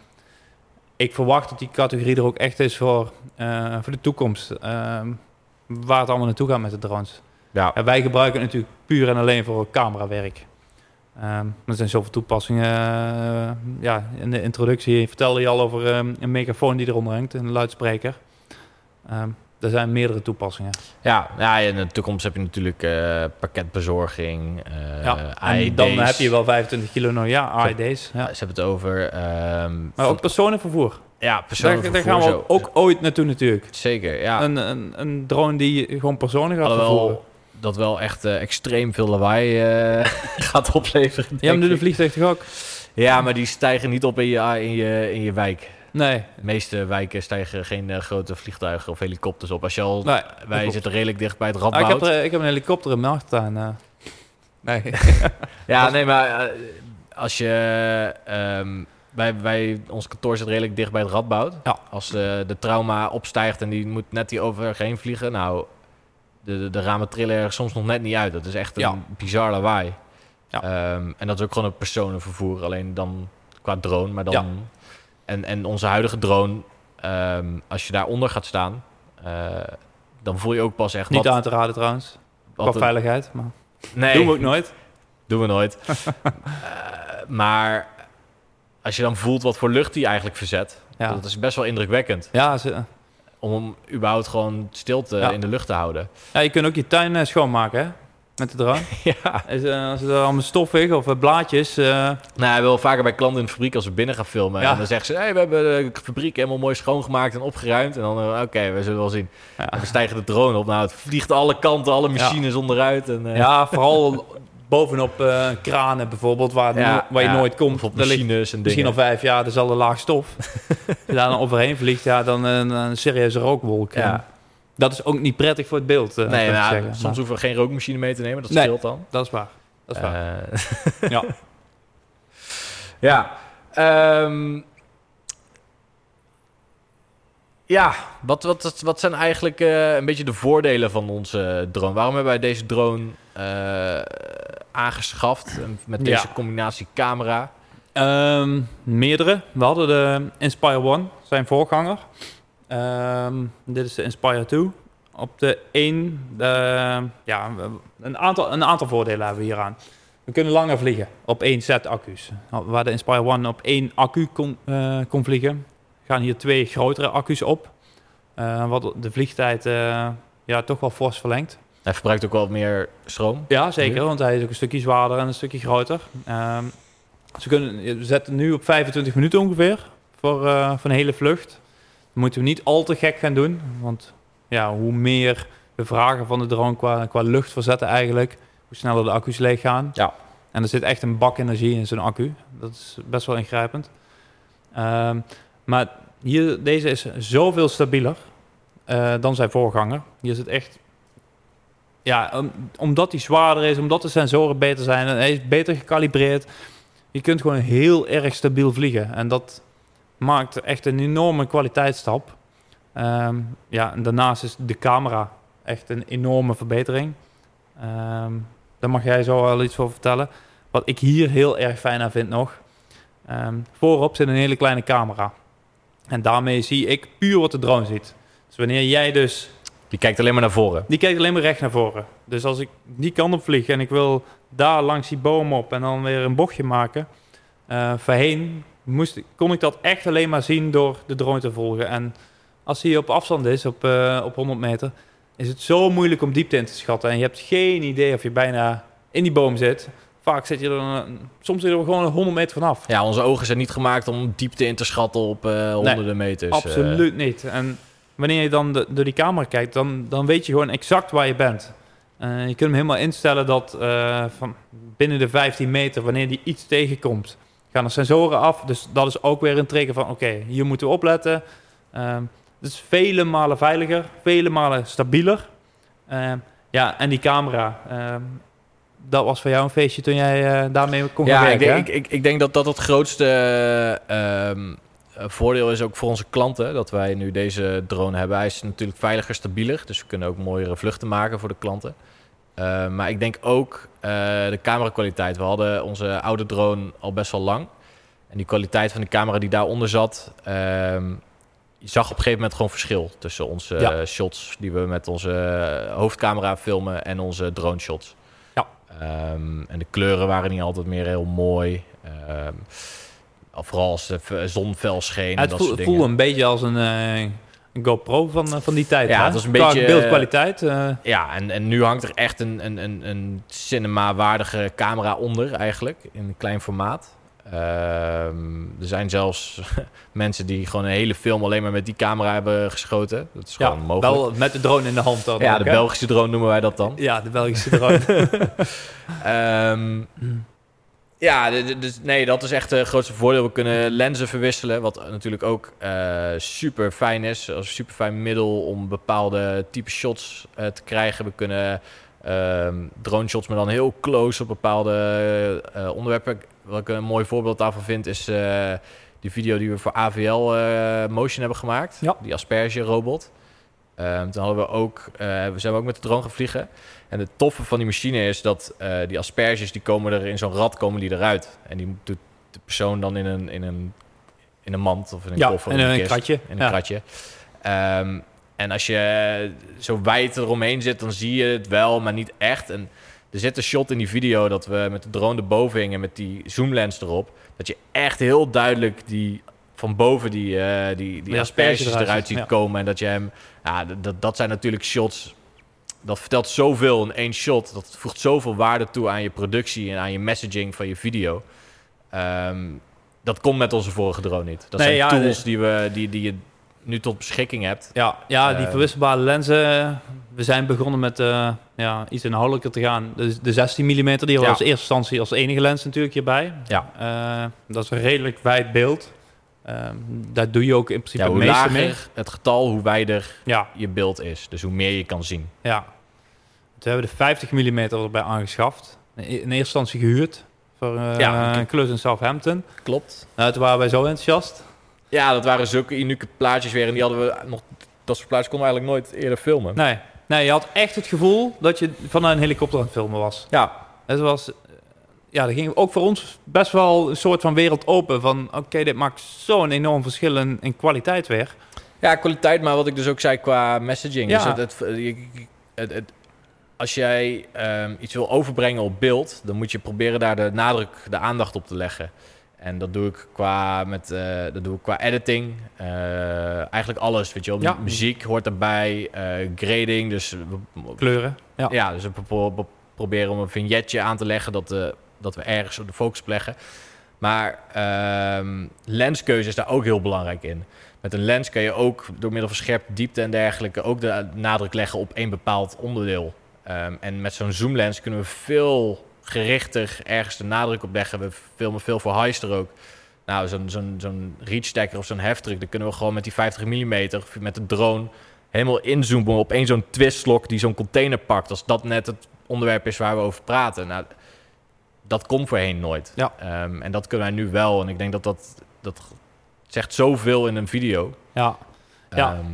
ik verwacht dat die categorie er ook echt is voor, eh, voor de toekomst. Ehm, waar het allemaal naartoe gaat met de drones. Ja, Ja, wij gebruiken het natuurlijk puur en alleen voor camerawerk. Ehm, er zijn zoveel toepassingen. eh, ja, in de introductie vertelde je al over ehm, een megafoon die eronder hangt, een luidspreker. Er zijn meerdere toepassingen. ja, ja, in de toekomst heb je natuurlijk eh, pakketbezorging, eh ja, en ID's. dan heb je wel 25 kilo nog. Ja, AID's. Ja. Ja, Ze hebben het over... ehm, Maar ook personenvervoer. ja, Daar, persoonlijk daar gaan we ook, ook ooit naartoe natuurlijk. Zeker, ja. Een, een, een drone die gewoon personen gaat vervoeren. Dat wel echt eh, extreem veel lawaai gaat opleveren. Ja, maar een ik. vliegtuig toch ook? Ja, maar die stijgen niet op in je, in je, in je wijk. Nee. De meeste wijken stijgen geen eh, grote vliegtuigen of helikopters op. Als je al, nee wij klopt. zitten redelijk dicht bij het Ah, ik, Radboud. heb er, ik heb een helikopter in mijn achtertuin. eh. Nee. Ja, nee, maar eh, als je... ehm, wij, wij, ons kantoor zit redelijk dicht bij het Radboud. Ja. Als eh, de trauma opstijgt en die moet net die overheen vliegen... Nou, de, de, de ramen trillen er soms nog net niet uit. Dat is echt een Ja. bizar lawaai. Ja. Ehm, en dat is ook gewoon een personenvervoer. Alleen dan qua drone, maar dan... Ja. En, en onze huidige drone, ehm, als je daaronder gaat staan... eh, dan voel je ook pas echt Niet wat... aan te raden trouwens. Wat veiligheid. Maar nee, doen we ook nooit. doen we nooit. Eh, maar als je dan voelt wat voor lucht die eigenlijk verzet, Ja, dat is best wel indrukwekkend. ja, ze, Om überhaupt gewoon stil te, Ja. in de lucht te houden. ja, je kunt ook je tuin eh, schoonmaken hè? Met de drone. ja. Is, eh, als er allemaal stoffig of eh, blaadjes... Nou, hij wil vaker bij klanten in de fabriek als we binnen gaan filmen. Ja. En dan zeggen ze, hey, we hebben de fabriek helemaal mooi schoongemaakt en opgeruimd. En dan, oké, we zullen wel zien. ja. En we stijgen de drone op. Nou, het vliegt alle kanten, alle machines onderuit. En, ja, vooral bovenop kranen bijvoorbeeld, waar, no- waar je nooit komt. Op machines en misschien dingen. al vijf jaar dezelfde laag stof. Als je daar dan overheen vliegt, ja, dan een, een serieuze rookwolk. Ja. Dat is ook niet prettig voor het beeld, eh, Nee, nou, zeggen. soms Maar hoeven we geen rookmachine mee te nemen. Dat Nee. scheelt dan. dat is waar. Dat is waar. Eh, ja. Ja. ehm, ja, wat, wat, wat zijn eigenlijk eh, een beetje de voordelen van onze drone? Waarom hebben wij deze drone eh, aangeschaft met deze Ja. combinatie camera? Ehm, meerdere. We hadden de Inspire One, zijn voorganger. Ehm, dit is de Inspire 2. Op de 1, de, ja, een aantal, een aantal voordelen hebben we hieraan. We kunnen langer vliegen op één set accu's. Waar de Inspire One op één accu kon, eh, kon vliegen, gaan hier twee grotere accu's op. Eh, wat de vliegtijd eh, ja, toch wel fors verlengt. Hij verbruikt ook wel meer stroom. Ja, zeker, Nu? want hij is ook een stukje zwaarder en een stukje groter. Ehm, ze kunnen, we zetten nu op 25 minuten ongeveer voor, eh, voor een hele vlucht. Moeten we niet al te gek gaan doen, want ja, hoe meer we vragen van de drone qua, qua luchtverzetten eigenlijk, hoe sneller de accu's leeg gaan. Ja. En er zit echt een bak energie in zo'n accu. Dat is best wel ingrijpend. Ehm, maar hier, deze is zoveel stabieler eh, dan zijn voorganger. Hier zit echt ja, om- omdat hij zwaarder is, omdat de sensoren beter zijn en hij is beter gecalibreerd. Je kunt gewoon heel erg stabiel vliegen. En dat maakt echt een enorme kwaliteitsstap. Ehm, ja, en daarnaast is de camera echt een enorme verbetering. Ehm, daar mag jij zo wel iets over vertellen. Wat ik hier heel erg fijn aan vind nog. ehm, voorop zit een hele kleine camera. En daarmee zie ik puur wat de drone ziet. Dus wanneer jij dus Die kijkt alleen maar naar voren. die kijkt alleen maar recht naar voren. Dus als ik die kant op vlieg en ik wil daar langs die boom op en dan weer een bochtje maken, eh voorheen moest, kon ik dat echt alleen maar zien door de drone te volgen. En als hij op afstand is, op, eh, op 100 meter, is het zo moeilijk om diepte in te schatten. En je hebt geen idee of je bijna in die boom zit, vaak zit je er, soms zit je er gewoon 100 meter vanaf. Ja, onze ogen zijn niet gemaakt om diepte in te schatten op eh, honderden meters. eh. Absoluut niet. En wanneer je dan de- door die camera kijkt, dan, dan weet je gewoon exact waar je bent. Je kunt hem helemaal instellen dat van binnen de 15 meter, wanneer die iets tegenkomt, gaan de sensoren af. Dus dat is ook weer een trigger van, oké, hier moeten we opletten. Het is vele malen veiliger, vele malen stabieler. Ehm, ja, en die camera, ehm, dat was voor jou een feestje toen jij eh, daarmee kon ja, ik werken, denk, ik, ik, ik denk dat dat het grootste eh, voordeel is ook voor onze klanten. Dat wij nu deze drone hebben. Hij is natuurlijk veiliger, stabieler. Dus we kunnen ook mooiere vluchten maken voor de klanten. Eh, maar ik denk ook eh, de camerakwaliteit. We hadden onze oude drone al best wel lang. En die kwaliteit van de camera die daaronder zat... ehm, je zag op een gegeven moment gewoon verschil tussen onze Ja. eh, shots die we met onze hoofdcamera filmen en onze drone shots. Ja. Ehm, en de kleuren waren niet altijd meer heel mooi. Ehm, vooral als de zon fel scheen. en het voel- voelde dingen. een beetje als een, een GoPro van, eh, van die tijd. Ja, hè? het was een Qua beetje, beeldkwaliteit. eh, Ja, en, en nu hangt er echt een, een, een, een cinema-waardige camera onder eigenlijk. In een klein formaat. Ehm, er zijn zelfs mensen die gewoon een hele film alleen maar met die camera hebben geschoten. Dat is ja, gewoon mogelijk. wel met de drone in de hand dan. ja, ook, de? Belgische drone noemen wij dat dan. Ja, de Belgische drone. Ehm, ja, dus nee, dat is echt het grootste voordeel. We kunnen lenzen verwisselen, wat natuurlijk ook eh, super fijn is. Als super fijn middel om bepaalde type shots eh, te krijgen. We kunnen ehm, drone shots, maar dan heel close op bepaalde eh, onderwerpen. Wat ik een mooi voorbeeld daarvan vind, is eh, die video die we voor AVL eh, Motion hebben gemaakt. Ja. Die asperge robot. Ehm, toen hadden we ook, eh, we zijn ook met de drone gaan vliegen. En het toffe van die machine is dat eh, die asperges, die komen er in zo'n rad komen die eruit. En die doet de persoon dan in een, in een, in een mand of in een ja, koffer. en of een kist, kratje. In een ja. kratje. Ehm, en als je zo wijd eromheen zit, dan zie je het wel, maar niet echt. En er zit een shot in die video dat we met de drone erboven hingen met die zoomlens erop. Dat je echt heel duidelijk die van boven die, eh, die, die asperges asperges eruit, ziet ja. komen. En dat je hem... Ja, dat, dat zijn natuurlijk shots... Dat vertelt zoveel in één shot. Dat voegt zoveel waarde toe aan je productie en aan je messaging van je video. Ehm, dat komt met onze vorige drone niet. Dat Nee, zijn ja, tools de- die, we, die, die je nu tot beschikking hebt. Ja, ja, die Eh, verwisselbare lenzen. We zijn begonnen met eh, ja, iets inhoudelijker te gaan. De, de 16 mm, die we Ja. als eerste instantie als enige lens natuurlijk hierbij. Ja. Eh, dat is een redelijk wijd beeld. Ehm, daar doe je ook in principe Ja, hoe lager mee. het getal, hoe wijder Ja, je beeld is. Dus hoe meer je kan zien. ja. Toen hebben we de 50 mm erbij aangeschaft. In eerste instantie gehuurd voor eh, Ja. een klus in Southampton. Klopt. Nou, toen waren wij zo enthousiast. Ja, dat waren zulke unieke plaatjes weer. En die hadden we nog... Dat soort plaatjes konden we eigenlijk nooit eerder filmen. Nee, nee, je had echt het gevoel dat je vanuit een helikopter aan het filmen was. Ja, Het was, ja, dat ging ook voor ons best wel een soort van wereld open. Van oké, dit maakt zo'n enorm verschil in, in kwaliteit weer. Ja, kwaliteit, maar wat ik dus ook zei qua messaging. Ja. Dus het, het, het- het- als jij ehm, iets wil overbrengen op beeld, dan moet je proberen daar de nadruk, de aandacht op te leggen. En dat doe ik qua, met, eh, dat doe ik qua editing. Eh, eigenlijk alles, weet je wel. Ja. Muziek hoort erbij, eh, grading. Dus, Kleuren. Ja. ja. dus we pro- pro- proberen om een vignetje aan te leggen dat, eh, dat we ergens op de focus leggen. Maar ehm, lenskeuze is daar ook heel belangrijk in. Met een lens kan je ook door middel van scherpte, diepte en dergelijke ook de nadruk leggen op één bepaald onderdeel. Ehm, en met zo'n zoomlens kunnen we veel gerichter ergens de nadruk op leggen. We filmen veel voor Heister ook. Nou, zo'n zo'n zo'n reachstacker of zo'n heftruck, dan kunnen we gewoon met die 50 mm met de drone helemaal inzoomen op één zo'n twistlok die zo'n container pakt. Als dat net het onderwerp is waar we over praten. Nou, dat komt voorheen nooit. Ja. Ehm, en dat kunnen wij nu wel. En ik denk dat dat, dat zegt zoveel in een video. Ja, Ja. Ehm,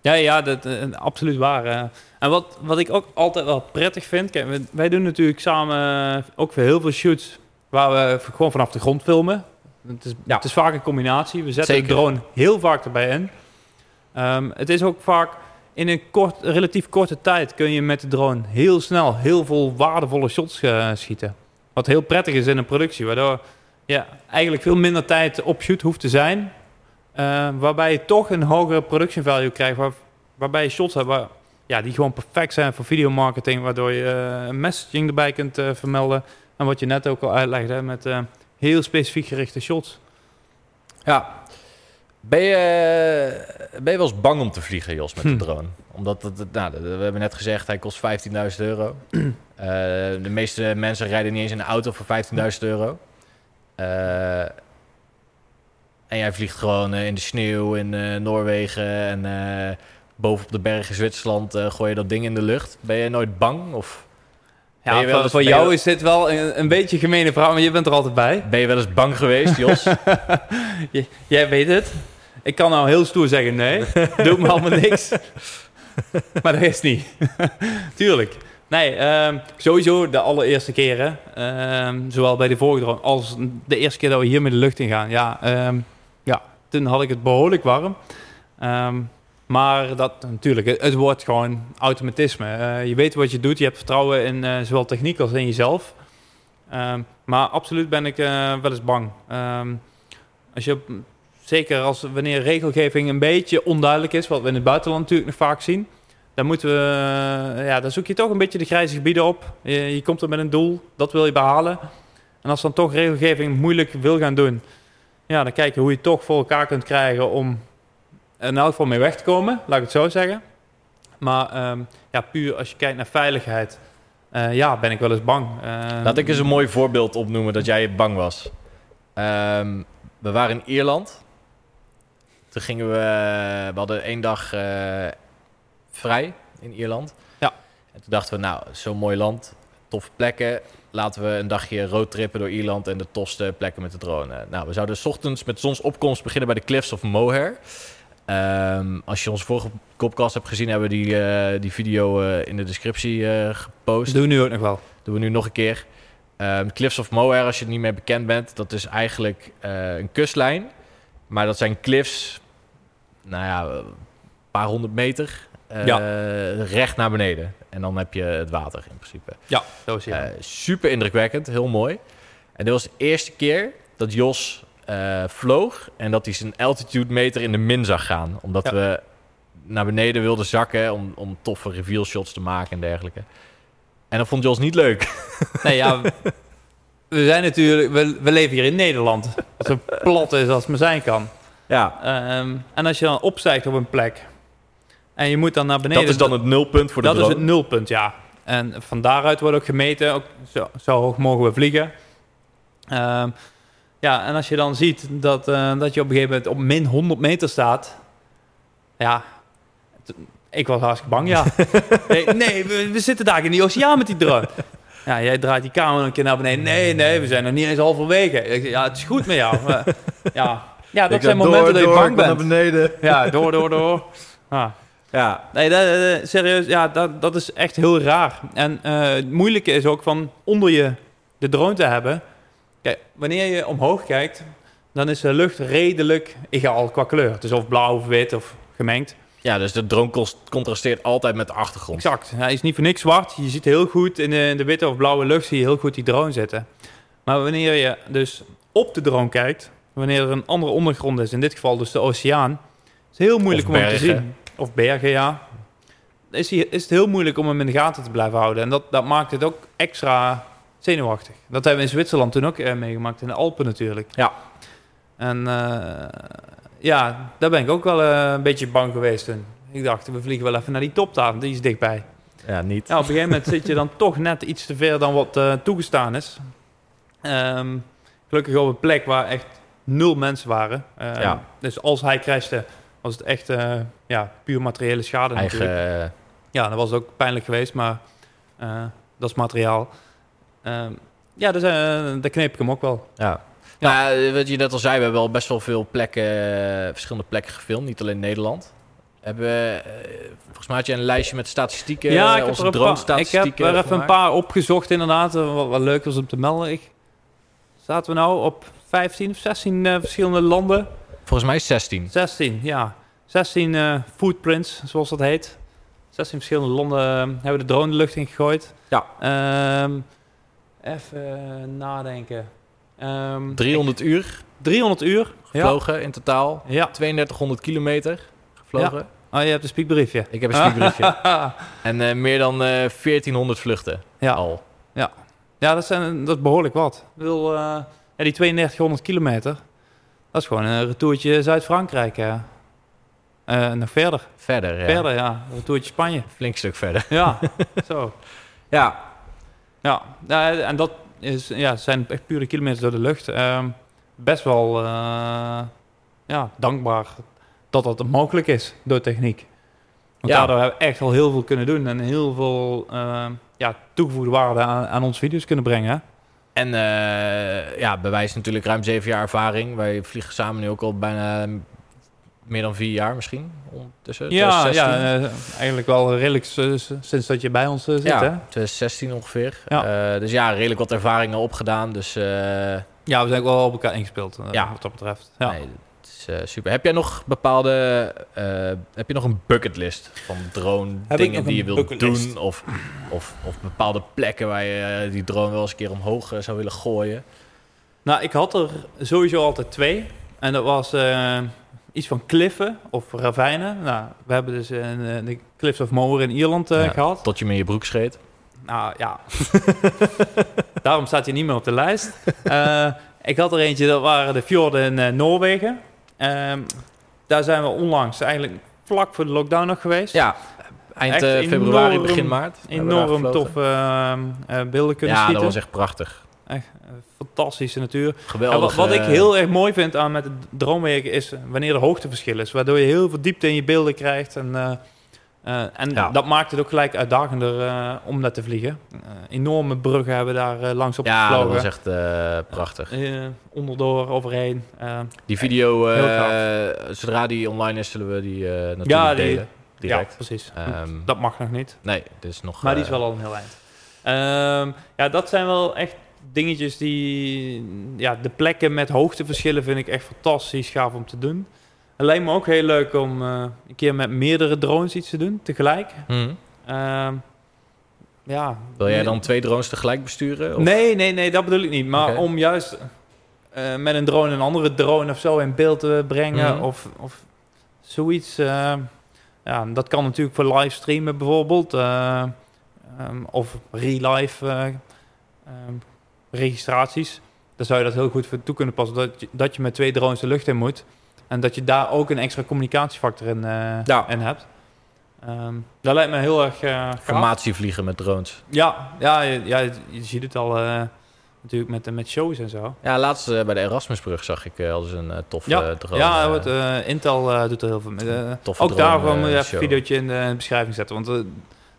ja, ja dat is absoluut waar. eh. En wat, wat ik ook altijd wel prettig vind... Kijk, wij- wij doen natuurlijk samen eh, ook voor heel veel shoots... waar we gewoon vanaf de grond filmen. Het is, Ja. het is vaak een combinatie. We zetten Zeker. de drone heel vaak erbij in. Ehm, het is ook vaak... In een kort, relatief korte tijd kun je met de drone heel snel heel veel waardevolle shots eh, schieten. Wat heel prettig is in een productie, waardoor ja, eigenlijk veel minder tijd op shoot hoeft te zijn. eh, waarbij je toch een hogere production value krijgt, waar, waarbij je shots hebt waar, ja, die gewoon perfect zijn voor videomarketing, waardoor je eh, een messaging erbij kunt eh, vermelden. En wat je net ook al uitlegde met heel specifiek gerichte shots. Ja. Ben je, ben je wel eens bang om te vliegen, Jos, met de Hm. drone? Omdat, het, nou, we hebben net gezegd, hij kost 15.000 euro. Eh, de meeste mensen rijden niet eens in een auto voor 15.000 euro. Eh, en jij vliegt gewoon eh, in de sneeuw in Noorwegen en eh boven op de bergen Zwitserland gooi je dat ding in de lucht. Ben je nooit bang? Of Ja, wel voor, eens- jou wel- is dit wel een, een beetje een gemene vraag, maar je bent er altijd bij. ben je wel eens bang geweest, Jos? J- Jij weet het. Ik kan nou heel stoer zeggen nee. Doet me allemaal niks. maar dat is niet. Tuurlijk. Nee, ehm, sowieso de allereerste keren. ehm, zowel bij de vorige als de eerste keer dat we hier met de lucht in gaan. Ja, ehm, ja toen had ik het behoorlijk warm. Maar dat natuurlijk, het, wordt gewoon automatisme. Eh, je weet wat je doet. Je hebt vertrouwen in eh, zowel techniek als in jezelf. Maar absoluut ben ik eh, wel eens bang. Als je, zeker als wanneer regelgeving een beetje onduidelijk is, wat we in het buitenland natuurlijk nog vaak zien, dan moeten we, eh, ja, dan zoek je toch een beetje de grijze gebieden op. Je, komt er met een doel, dat wil je behalen. En als dan toch regelgeving moeilijk wil gaan doen, ja, dan kijk je hoe je toch voor elkaar kunt krijgen om in elk geval mee weg te komen, laat ik het zo zeggen. Maar ehm, ja, puur als je kijkt naar veiligheid, eh, ja, ben ik wel eens bang. Ehm, Laat ik eens een mooi voorbeeld opnoemen dat jij bang was. Ehm, we waren in Ierland. Toen gingen we... We hadden één dag eh, vrij in Ierland. Ja. En toen dachten we, nou, zo'n mooi land. Toffe plekken. Laten we een dagje roadtrippen door Ierland en de tofste plekken met de drone. Nou, we zouden 's ochtends met zonsopkomst beginnen bij de Cliffs of Moher. Ehm, als je onze vorige podcast hebt gezien, hebben we die, eh, die video eh, in de descriptie eh, gepost. Dat doen we nu ook nog wel. Doen we nu nog een keer. Ehm, Cliffs of Moher, als je er niet meer bekend bent, dat is eigenlijk een kustlijn. Maar dat zijn cliffs, nou ja, een paar honderd meter eh, Ja. recht naar beneden. En dan heb je het water in principe. Ja, zo is het. Eh, super indrukwekkend, heel mooi. En dit was de eerste keer dat Jos eh, vloog en dat hij zijn altitude meter in de min zag gaan. Omdat Ja. we naar beneden wilden zakken om, om toffe reveal shots te maken en dergelijke. En dat vond Jos niet leuk. Nee, ja, we zijn natuurlijk, we, we leven hier in Nederland. Zo plat is als het maar zijn kan. Ja, Ehm, en als je dan opstijgt op een plek en je moet dan naar beneden. dat is dan het nulpunt voor de dat is drone. het nulpunt, ja. En van daaruit wordt ook gemeten, ook zo, zo hoog mogen we vliegen. Ehm, ja, en als je dan ziet dat, eh, dat je op een gegeven moment op min 100 meter staat, ja, ik was hartstikke bang, ja. nee, nee we, we zitten daar in die oceaan met die drone. Ja, jij draait die camera een keer naar beneden. Nee, nee, we zijn nog niet eens halverwege. Ja, het is goed met jou. Ja, ja, dat Ik zijn momenten door, dat je door, bang wil naar bent. beneden. Ja, door, door, door. Ah. Ja, Nee, dat, eh, serieus, ja, dat, dat is echt heel raar. En eh, het moeilijke is ook van onder je de drone te hebben. Kijk, wanneer je omhoog kijkt, dan is de lucht redelijk egaal qua kleur. Het is of blauw of wit of gemengd. ja, dus de drone contrasteert altijd met de achtergrond. Exact. Hij is niet voor niks zwart. Je ziet heel goed in de, in de witte of blauwe lucht zie je heel goed die drone zitten. Maar wanneer je dus op de drone kijkt, wanneer er een andere ondergrond is, in dit geval dus de oceaan, is het heel moeilijk om te zien. Of bergen, ja. Is, hij, is het heel moeilijk om hem in de gaten te blijven houden. En dat, dat maakt het ook extra zenuwachtig. Dat hebben we in Zwitserland toen ook eh, meegemaakt, in de Alpen natuurlijk. Ja. En eh, ja, daar ben ik ook wel eh, een beetje bang geweest toen. Ik dacht, we vliegen wel even naar die top daar, die is dichtbij. Ja, niet. Op een gegeven moment zit je dan toch net iets te ver dan wat toegestaan is. Ehm, gelukkig op een plek waar echt nul mensen waren. Ehm, Ja. Dus als hij crashte, was het echt eh, ja, puur materiële schade natuurlijk. Eigen, eh, Ja, dat was ook pijnlijk geweest, maar eh, dat is materiaal. Ehm, ja, dus, daar kneep ik hem ook wel. ja. Ja. Nou, wat je net al zei, we hebben al best wel veel plekken, verschillende plekken gefilmd, niet alleen Nederland. Hebben we, volgens mij had je een lijstje met statistieken, ja, ik heb, onze er een ik heb er even een paar opgezocht inderdaad, wat, wat leuk was om te melden. Ik, zaten we nou op 15 of 16 eh, verschillende landen? Volgens mij 16. 16, ja. 16 eh, footprints, zoals dat heet. 16 verschillende landen eh, hebben we de drone de lucht in gegooid. Ja. Ehm, even nadenken. Ehm, 300 uur 300 uur. Ja. gevlogen in totaal. ja. 3200 kilometer gevlogen. Oh, je hebt een spiekbriefje. Ik heb een spiekbriefje. en eh, meer dan eh 1400 vluchten ja. al. Ja. Ja, dat, zijn, dat is behoorlijk wat. Ik eh, ja, die 3200 kilometer, dat is gewoon een retourtje Zuid-Frankrijk. Eh, nog verder. Verder, ja. Verder, ja. Een retourtje Spanje. Flink stuk verder. Ja, zo. Ja, Ja, ja, en dat is, ja, zijn echt pure kilometers door de lucht. Ehm, best wel eh, ja, dankbaar dat dat mogelijk is door techniek. Want Ja. daardoor hebben we echt al heel veel kunnen doen en heel veel ehm, ja, toegevoegde waarde aan, aan onze video's kunnen brengen. En eh ja, bewijst natuurlijk ruim zeven jaar ervaring. Wij vliegen samen nu ook al bijna meer dan vier jaar misschien. Ondertussen. Ja, 2016. ja eh, eigenlijk wel redelijk sinds dat je bij ons eh, zit. ja, Hè? 2016 ongeveer. Ja. Dus ja, redelijk wat ervaringen opgedaan. Dus Ja, we zijn ook wel op elkaar ingespeeld, Ja. wat dat betreft. Ja. nee, is eh, super. Heb jij nog bepaalde, eh, heb je nog een bucketlist van drone Heb dingen die je een wilt doen? Of, of, of bepaalde plekken waar je eh, die drone wel eens een keer omhoog zou willen gooien? Nou, ik had er sowieso altijd twee. En dat was iets van kliffen of ravijnen. Nou, we hebben dus eh, de Cliffs of Moher in Ierland eh, Ja. gehad. Tot je me in je broek scheet. Nou ja, daarom staat hij niet meer op de lijst. Ik had er eentje, dat waren de fjorden in Noorwegen. Ehm, daar zijn we onlangs, eigenlijk vlak voor de lockdown nog geweest. Ja, eind eh, februari, enorm- begin maart. Enorm toffe ehm, eh, beelden kunnen Ja, schieten. dat was echt prachtig. Echt, eh, fantastische natuur. Geweldig. wat, wat ik heel erg mooi vind aan met het droomwerken is wanneer er hoogteverschil is. Waardoor je heel veel diepte in je beelden krijgt. En, eh, en Ja. dat maakt het ook gelijk uitdagender eh, om daar te vliegen. Eh, enorme bruggen hebben daar langs op Ja, dat gevlogen. was echt eh, prachtig. Eh, onderdoor, overheen. Die video, zodra die online is, zullen we die natuurlijk Ja, die- delen. Direct. Ja, precies. Ehm, dat mag nog niet. nee, is nog... Maar die is wel al een heel eind. Ehm, ja, dat zijn wel echt dingetjes die... Ja, de plekken met hoogteverschillen vind ik echt fantastisch gaaf om te doen. Het lijkt me ook heel leuk om eh, een keer met meerdere drones iets te doen, tegelijk. hm. Ehm, ja. Wil jij dan twee drones tegelijk besturen? Of? Nee, nee, nee, dat bedoel ik niet. Maar om juist eh, met een drone een andere drone of zo in beeld te brengen Mhm. of, of zoiets. eh, ja, dat kan natuurlijk voor livestreamen bijvoorbeeld. eh, ehm, of real-life eh, ehm, registraties. Daar zou je dat heel goed voor toe kunnen passen. Dat je, dat je met twee drones de lucht in moet. En dat je daar ook een extra communicatiefactor in, eh, Ja. in hebt. Ehm, dat lijkt me heel erg eh gaaf. Formatievliegen met drones. Ja, ja, je- ja, je, je ziet het al eh, natuurlijk met, met shows en zo. Ja, laatst bij de Erasmusbrug zag ik eh, al eens een toffe Ja, drone. ja Intel doet er heel veel mee. Eh, toffe ook drone, daarvan moet je even een videootje in de beschrijving zetten. Want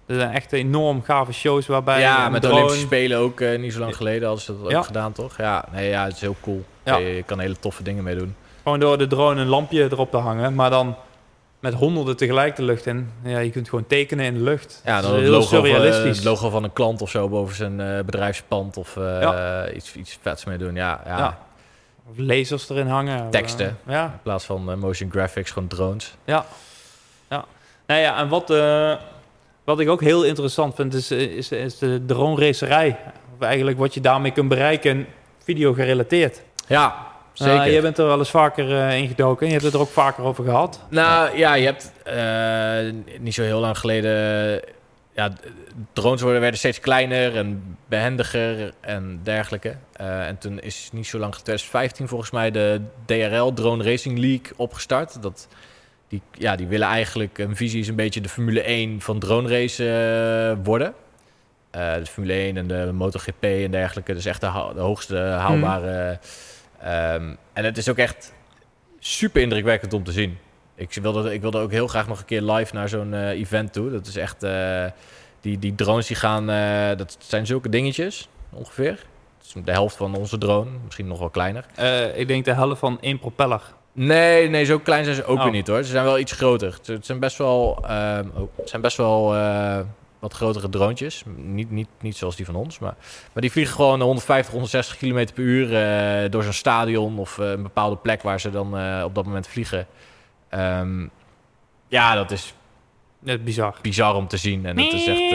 er zijn echt enorm gave shows waarbij ja, met de drone- Olympische Spelen ook eh, niet zo lang geleden hadden ze dat ook gedaan, toch? Ja, nee, ja, het is heel cool. Ja. Je, je kan hele toffe dingen mee doen. Gewoon door de drone een lampje erop te hangen. Maar dan met honderden tegelijk de lucht in. Ja, je kunt gewoon tekenen in de lucht. Ja, dan is het heel logo, van, eh, surrealistisch. het logo van een klant of zo boven zijn eh, bedrijfspand of eh, iets, iets vets mee doen. Ja, ja. Ja. Of lasers erin hangen. Teksten. ja, In plaats van motion graphics, gewoon drones. Ja. ja. Nou ja, en wat, wat ik ook heel interessant vind, is, is, is de drone racerij. Of eigenlijk wat je daarmee kunt bereiken, video gerelateerd. Ja, zeker. Uh, je bent er wel eens vaker uh, ingedoken. Je hebt het er ook vaker over gehad. Nou ja, je hebt uh, niet zo heel lang geleden. Ja, drones worden, werden steeds kleiner en behendiger en dergelijke. En toen is niet zo lang, 2015 volgens mij, de DRL Drone Racing League opgestart. Dat, die, ja, die willen eigenlijk, een visie is een beetje de Formule 1 van drone racen worden. de Formule 1 en de MotoGP en dergelijke. Dus echt de, de hoogste haalbare... Hmm. Um, en het is ook echt super indrukwekkend om te zien. Ik wilde, ik wilde ook heel graag nog een keer live naar zo'n uh, event toe. Dat is echt... Uh, die, die drones die gaan... Uh, dat zijn zulke dingetjes, ongeveer. de helft van onze drone. Misschien nog wel kleiner. ik denk de helft van één propeller. Nee, nee, zo klein zijn ze ook Oh. weer niet hoor. Ze zijn wel iets groter. Het zijn best wel... Um, oh, het zijn best wel wat grotere droontjes. Niet, niet, niet zoals die van ons. Maar, maar die vliegen gewoon 150, 160 km per uur uh, door zo'n stadion of uh, een bepaalde plek waar ze dan uh, op dat moment vliegen. Um, ja, dat is Net bizar. bizar om te zien. En dat is echt,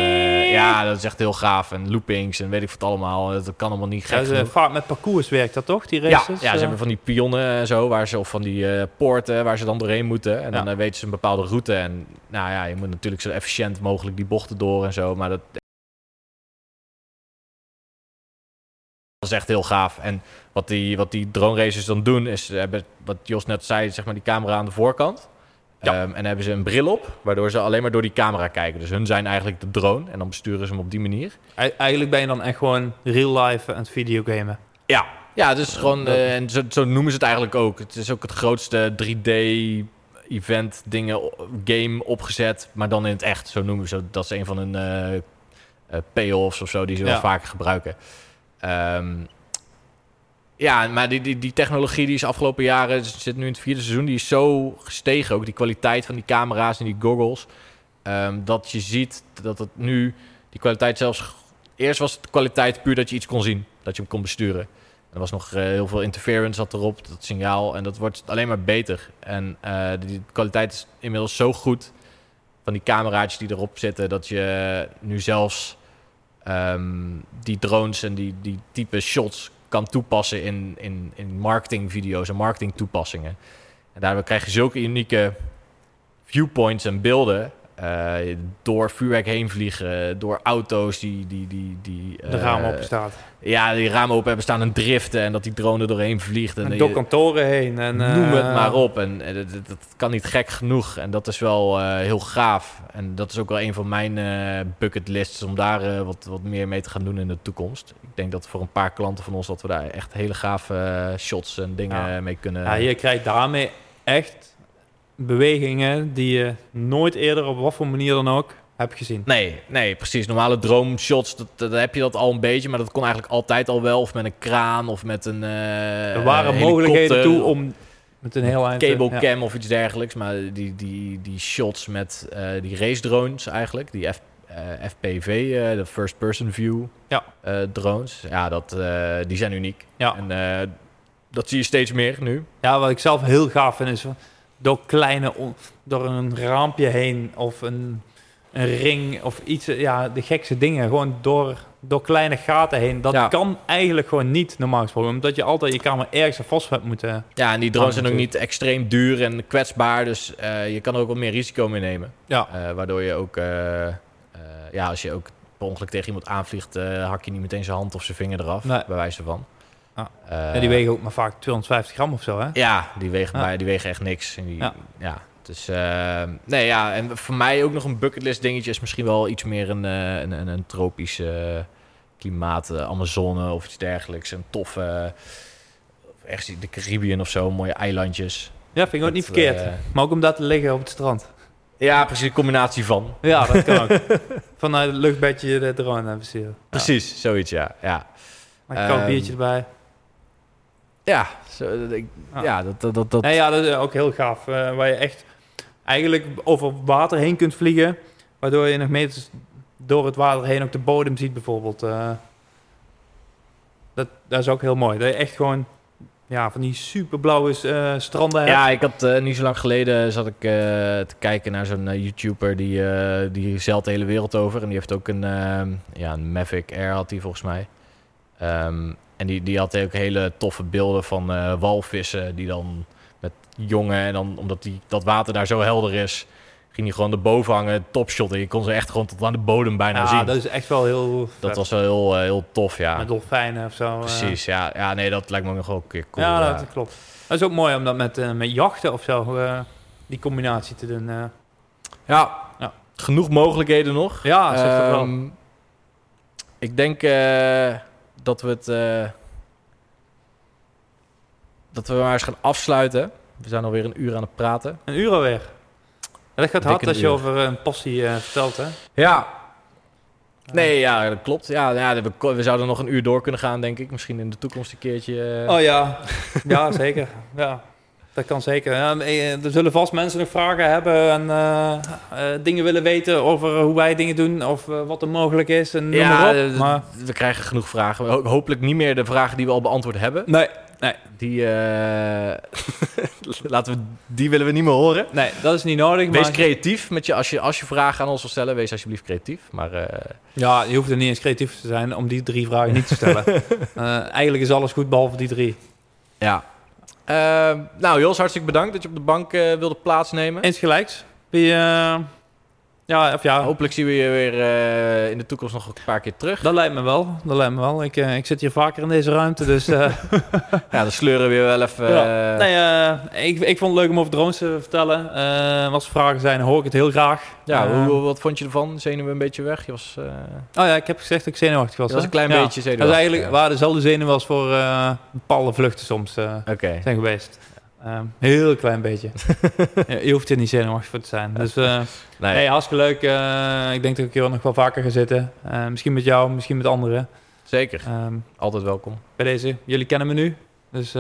ja, dat is echt heel gaaf. En loopings en weet ik wat allemaal. Dat kan allemaal niet gek ja, vaak met parcours werkt dat toch, die races? Ja, ja ze hebben van die pionnen en zo, waar ze, of van die uh, poorten waar ze dan doorheen moeten. En dan Ja. uh, weten ze een bepaalde route. En nou ja, je moet natuurlijk zo efficiënt mogelijk die bochten door en zo. Maar dat, is echt heel gaaf. En wat die, wat die drone racers dan doen, is hebben, wat Jos net zei, zeg maar die camera aan de voorkant. Ja. Ehm, en hebben ze een bril op, waardoor ze alleen maar door die camera kijken. Dus hun zijn eigenlijk de drone en dan besturen ze hem op die manier. Eigenlijk ben je dan echt gewoon real life aan het videogamen. Ja, ja is gewoon, eh, en zo, zo noemen ze het eigenlijk ook. Het is ook het grootste 3D-event dingen, game opgezet, maar dan in het echt. Zo noemen ze. Dat is een van hun eh, eh, payoffs of zo, die ze wel vaker gebruiken. Ehm, ja, maar die, die, die technologie die is afgelopen jaren, zit nu in het vierde seizoen, die is zo gestegen. Ook die kwaliteit van die camera's en die goggles. ehm, dat je ziet dat het nu, die kwaliteit zelfs... Eerst was de kwaliteit puur dat je iets kon zien. Dat je hem kon besturen. Er was nog eh, heel veel interference zat erop, dat signaal. En dat wordt alleen maar beter. En eh, die kwaliteit is inmiddels zo goed van die cameraatjes die erop zitten... dat je nu zelfs ehm, die drones en die, die type shots kan toepassen in, in, in marketingvideo's en marketing toepassingen. En daardoor krijg je zulke unieke viewpoints en beelden. Eh, door vuurwerk heen vliegen, door auto's die... die, die, die De eh, ramen open staat. Ja, die ramen open hebben staan en driften en dat die drone er doorheen vliegt. En En je- door kantoren heen. En, Noem het eh, maar op. En eh, dat, kan niet gek genoeg. En dat is wel eh, heel gaaf. En dat is ook wel een van mijn eh bucketlists om daar eh, wat, wat meer mee te gaan doen in de toekomst. Ik denk dat voor een paar klanten van ons dat we daar echt hele gave eh, shots en dingen Ja. mee kunnen. Ja, je krijgt daarmee echt bewegingen die je nooit eerder op wat voor manier dan ook hebt gezien. Nee, nee, precies. Normale drone shots, dat, dat heb je dat al een beetje, maar dat kon eigenlijk altijd al wel. Of met een kraan of met een. eh er waren mogelijkheden toe om met een heel eind... eh, cable ja. cam of iets dergelijks. Maar die, die, die shots met eh, die race drones eigenlijk, die F, eh, FPV, de first person view Ja. drones, ja, dat, die zijn uniek. Ja. En dat zie je steeds meer nu. Ja, wat ik zelf heel gaaf vind is door kleine, door een raampje heen of een, een ring of iets, eh, ja, de gekste dingen, gewoon door, door kleine gaten heen. Dat Ja. kan eigenlijk gewoon niet normaal gesproken, omdat je altijd je camera ergens aan vast hebt moeten. Ja, en die drones zijn ook niet extreem duur en kwetsbaar, dus eh, je kan er ook wat meer risico mee nemen. Ja, Eh, waardoor je ook, ja, als je ook per ongeluk tegen iemand aanvliegt, hak je niet meteen zijn hand of zijn vinger eraf, Nee. bij wijze van. Ah. Die wegen ook maar vaak 250 gram of zo, hè? Ja, die wegen, die wegen echt niks. En die, ja. Ja. dus eh, nee, ja, en voor mij ook nog een bucketlist dingetje is misschien wel iets meer een, eh, een, een, een tropisch eh, klimaat, eh, Amazone of iets dergelijks. Een toffe, in de Caribbean of zo, mooie eilandjes. Ja, vind ik ook niet verkeerd. maar ook om daar te liggen op het strand. ja, precies, een combinatie van. Ja, dat kan ook. Vanuit het luchtbedje de drone hebben. Ja. Precies, zoiets, ja. Ja, Maar een koud Ehm, biertje erbij. Ja, zo, dat- ik- Ja. ja dat, dat, dat, dat- Nee, ja, dat is ook heel gaaf. eh, waar je echt eigenlijk over water heen kunt vliegen. Waardoor je nog meters door het water heen ook de bodem ziet bijvoorbeeld. eh. dat, dat is ook heel mooi. Dat je echt gewoon ja, van die superblauwe eh, stranden hebt. Ja, ik had eh, niet zo lang geleden zat ik eh, te kijken naar zo'n YouTuber die, eh, die zeilt de hele wereld over. En die heeft ook een, ehm, ja, een Mavic Air had hij volgens mij. Ehm, en die, die had ook hele toffe beelden van eh, walvissen die dan met jongen en dan omdat die, dat water daar zo helder is, ging hij gewoon erboven hangen, topshot. En je kon ze echt gewoon tot aan de bodem bijna Ja, zien. dat is echt wel heel Dat vet. was wel heel, eh, heel tof, ja. Met dolfijnen of zo. eh. Precies, ja. Ja, nee, dat lijkt me ook nog wel een keer cool. ja, ja. dat klopt. Dat is ook mooi om dat met, met jachten of zo, die combinatie te doen. Ja, Ja. genoeg mogelijkheden nog. Ja, zeg dat wel. Ehm, Ik denk dat we het... eh, dat we maar eens gaan afsluiten. We zijn alweer een uur aan het praten. Een uur alweer. Ja, dat gaat hard als je uur. over een passie eh, vertelt, hè? Ja. Nee, ja, dat klopt. Ja, ja we, we zouden nog een uur door kunnen gaan, denk ik. Misschien in de toekomst een keertje. eh. Oh ja, ja zeker. Ja, dat kan zeker. Ja, eh, er zullen vast mensen nog vragen hebben en eh, eh, dingen willen weten over hoe wij dingen doen of wat er mogelijk is en noem maar op. Maar, we krijgen genoeg vragen. Ho- hopelijk niet meer de vragen die we al beantwoord hebben. nee, Die, eh, laten we, die willen we niet meer horen. nee, dat is niet nodig. Wees maar, creatief met je, als, je, als je vragen aan ons wil stellen. Wees alsjeblieft creatief. Maar ja, je hoeft er niet eens creatief te zijn om die drie vragen niet te stellen. Eigenlijk is alles goed behalve die drie. ja. Eh, nou Jos, hartstikke bedankt dat je op de bank eh, wilde plaatsnemen. Insgelijks. Wie, eh, Ja, of ja, Hopelijk zien we je weer eh, in de toekomst nog een paar keer terug. dat lijkt me wel. Dat lijkt me wel. Ik, eh, ik zit hier vaker in deze ruimte, dus... eh, Ja, dan sleuren we weer wel even... Ja. nee, ik, ik vond het leuk om over drones te vertellen. Als er vragen zijn, hoor ik het heel graag. ja, hoe, wat vond je ervan? Zenuwen een beetje weg? Je was, Oh ja, ik heb gezegd dat ik zenuwachtig was. was hè? een klein Ja. beetje Dat is zenuwachtig. eigenlijk waar dezelfde zenuwen als voor bepaalde vluchten soms. Oké. zijn geweest. Ehm, heel klein beetje. ja, je hoeft er niet zenuwachtig voor te zijn. Dus eh Nee, nee, hartstikke leuk. Eh, ik denk dat ik hier nog wel vaker ga zitten. Eh, misschien met jou, misschien met anderen. zeker. Ehm, Altijd welkom. bij deze, jullie kennen me nu. Dus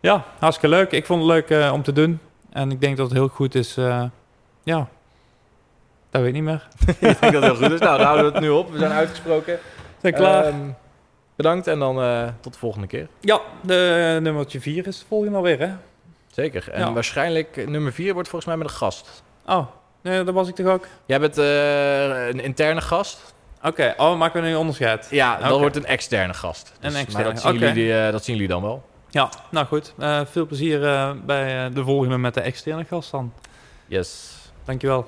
ja, hartstikke leuk. Ik vond het leuk om te doen. En ik denk dat het heel goed is. ja, dat weet ik niet meer. ik denk dat het heel goed is. Nou, dan houden we het nu op. We zijn uitgesproken. Zijn klaar? Ehm, bedankt en dan tot de volgende keer. ja, de nummertje 4 is de volgende alweer, hè? Zeker. En Ja. waarschijnlijk eh, nummer 4 wordt volgens mij met een gast. Oh, nee, dat was ik toch ook? Jij bent eh, een interne gast. Oké, oh, maken we nu een onderscheid? Ja, Oké. wordt een externe gast. Een Dus- externe, Maar dat zien, jullie, eh, dat zien jullie dan wel. Ja, nou goed. Veel plezier bij de volgende met de externe gast dan. Yes. Dankjewel.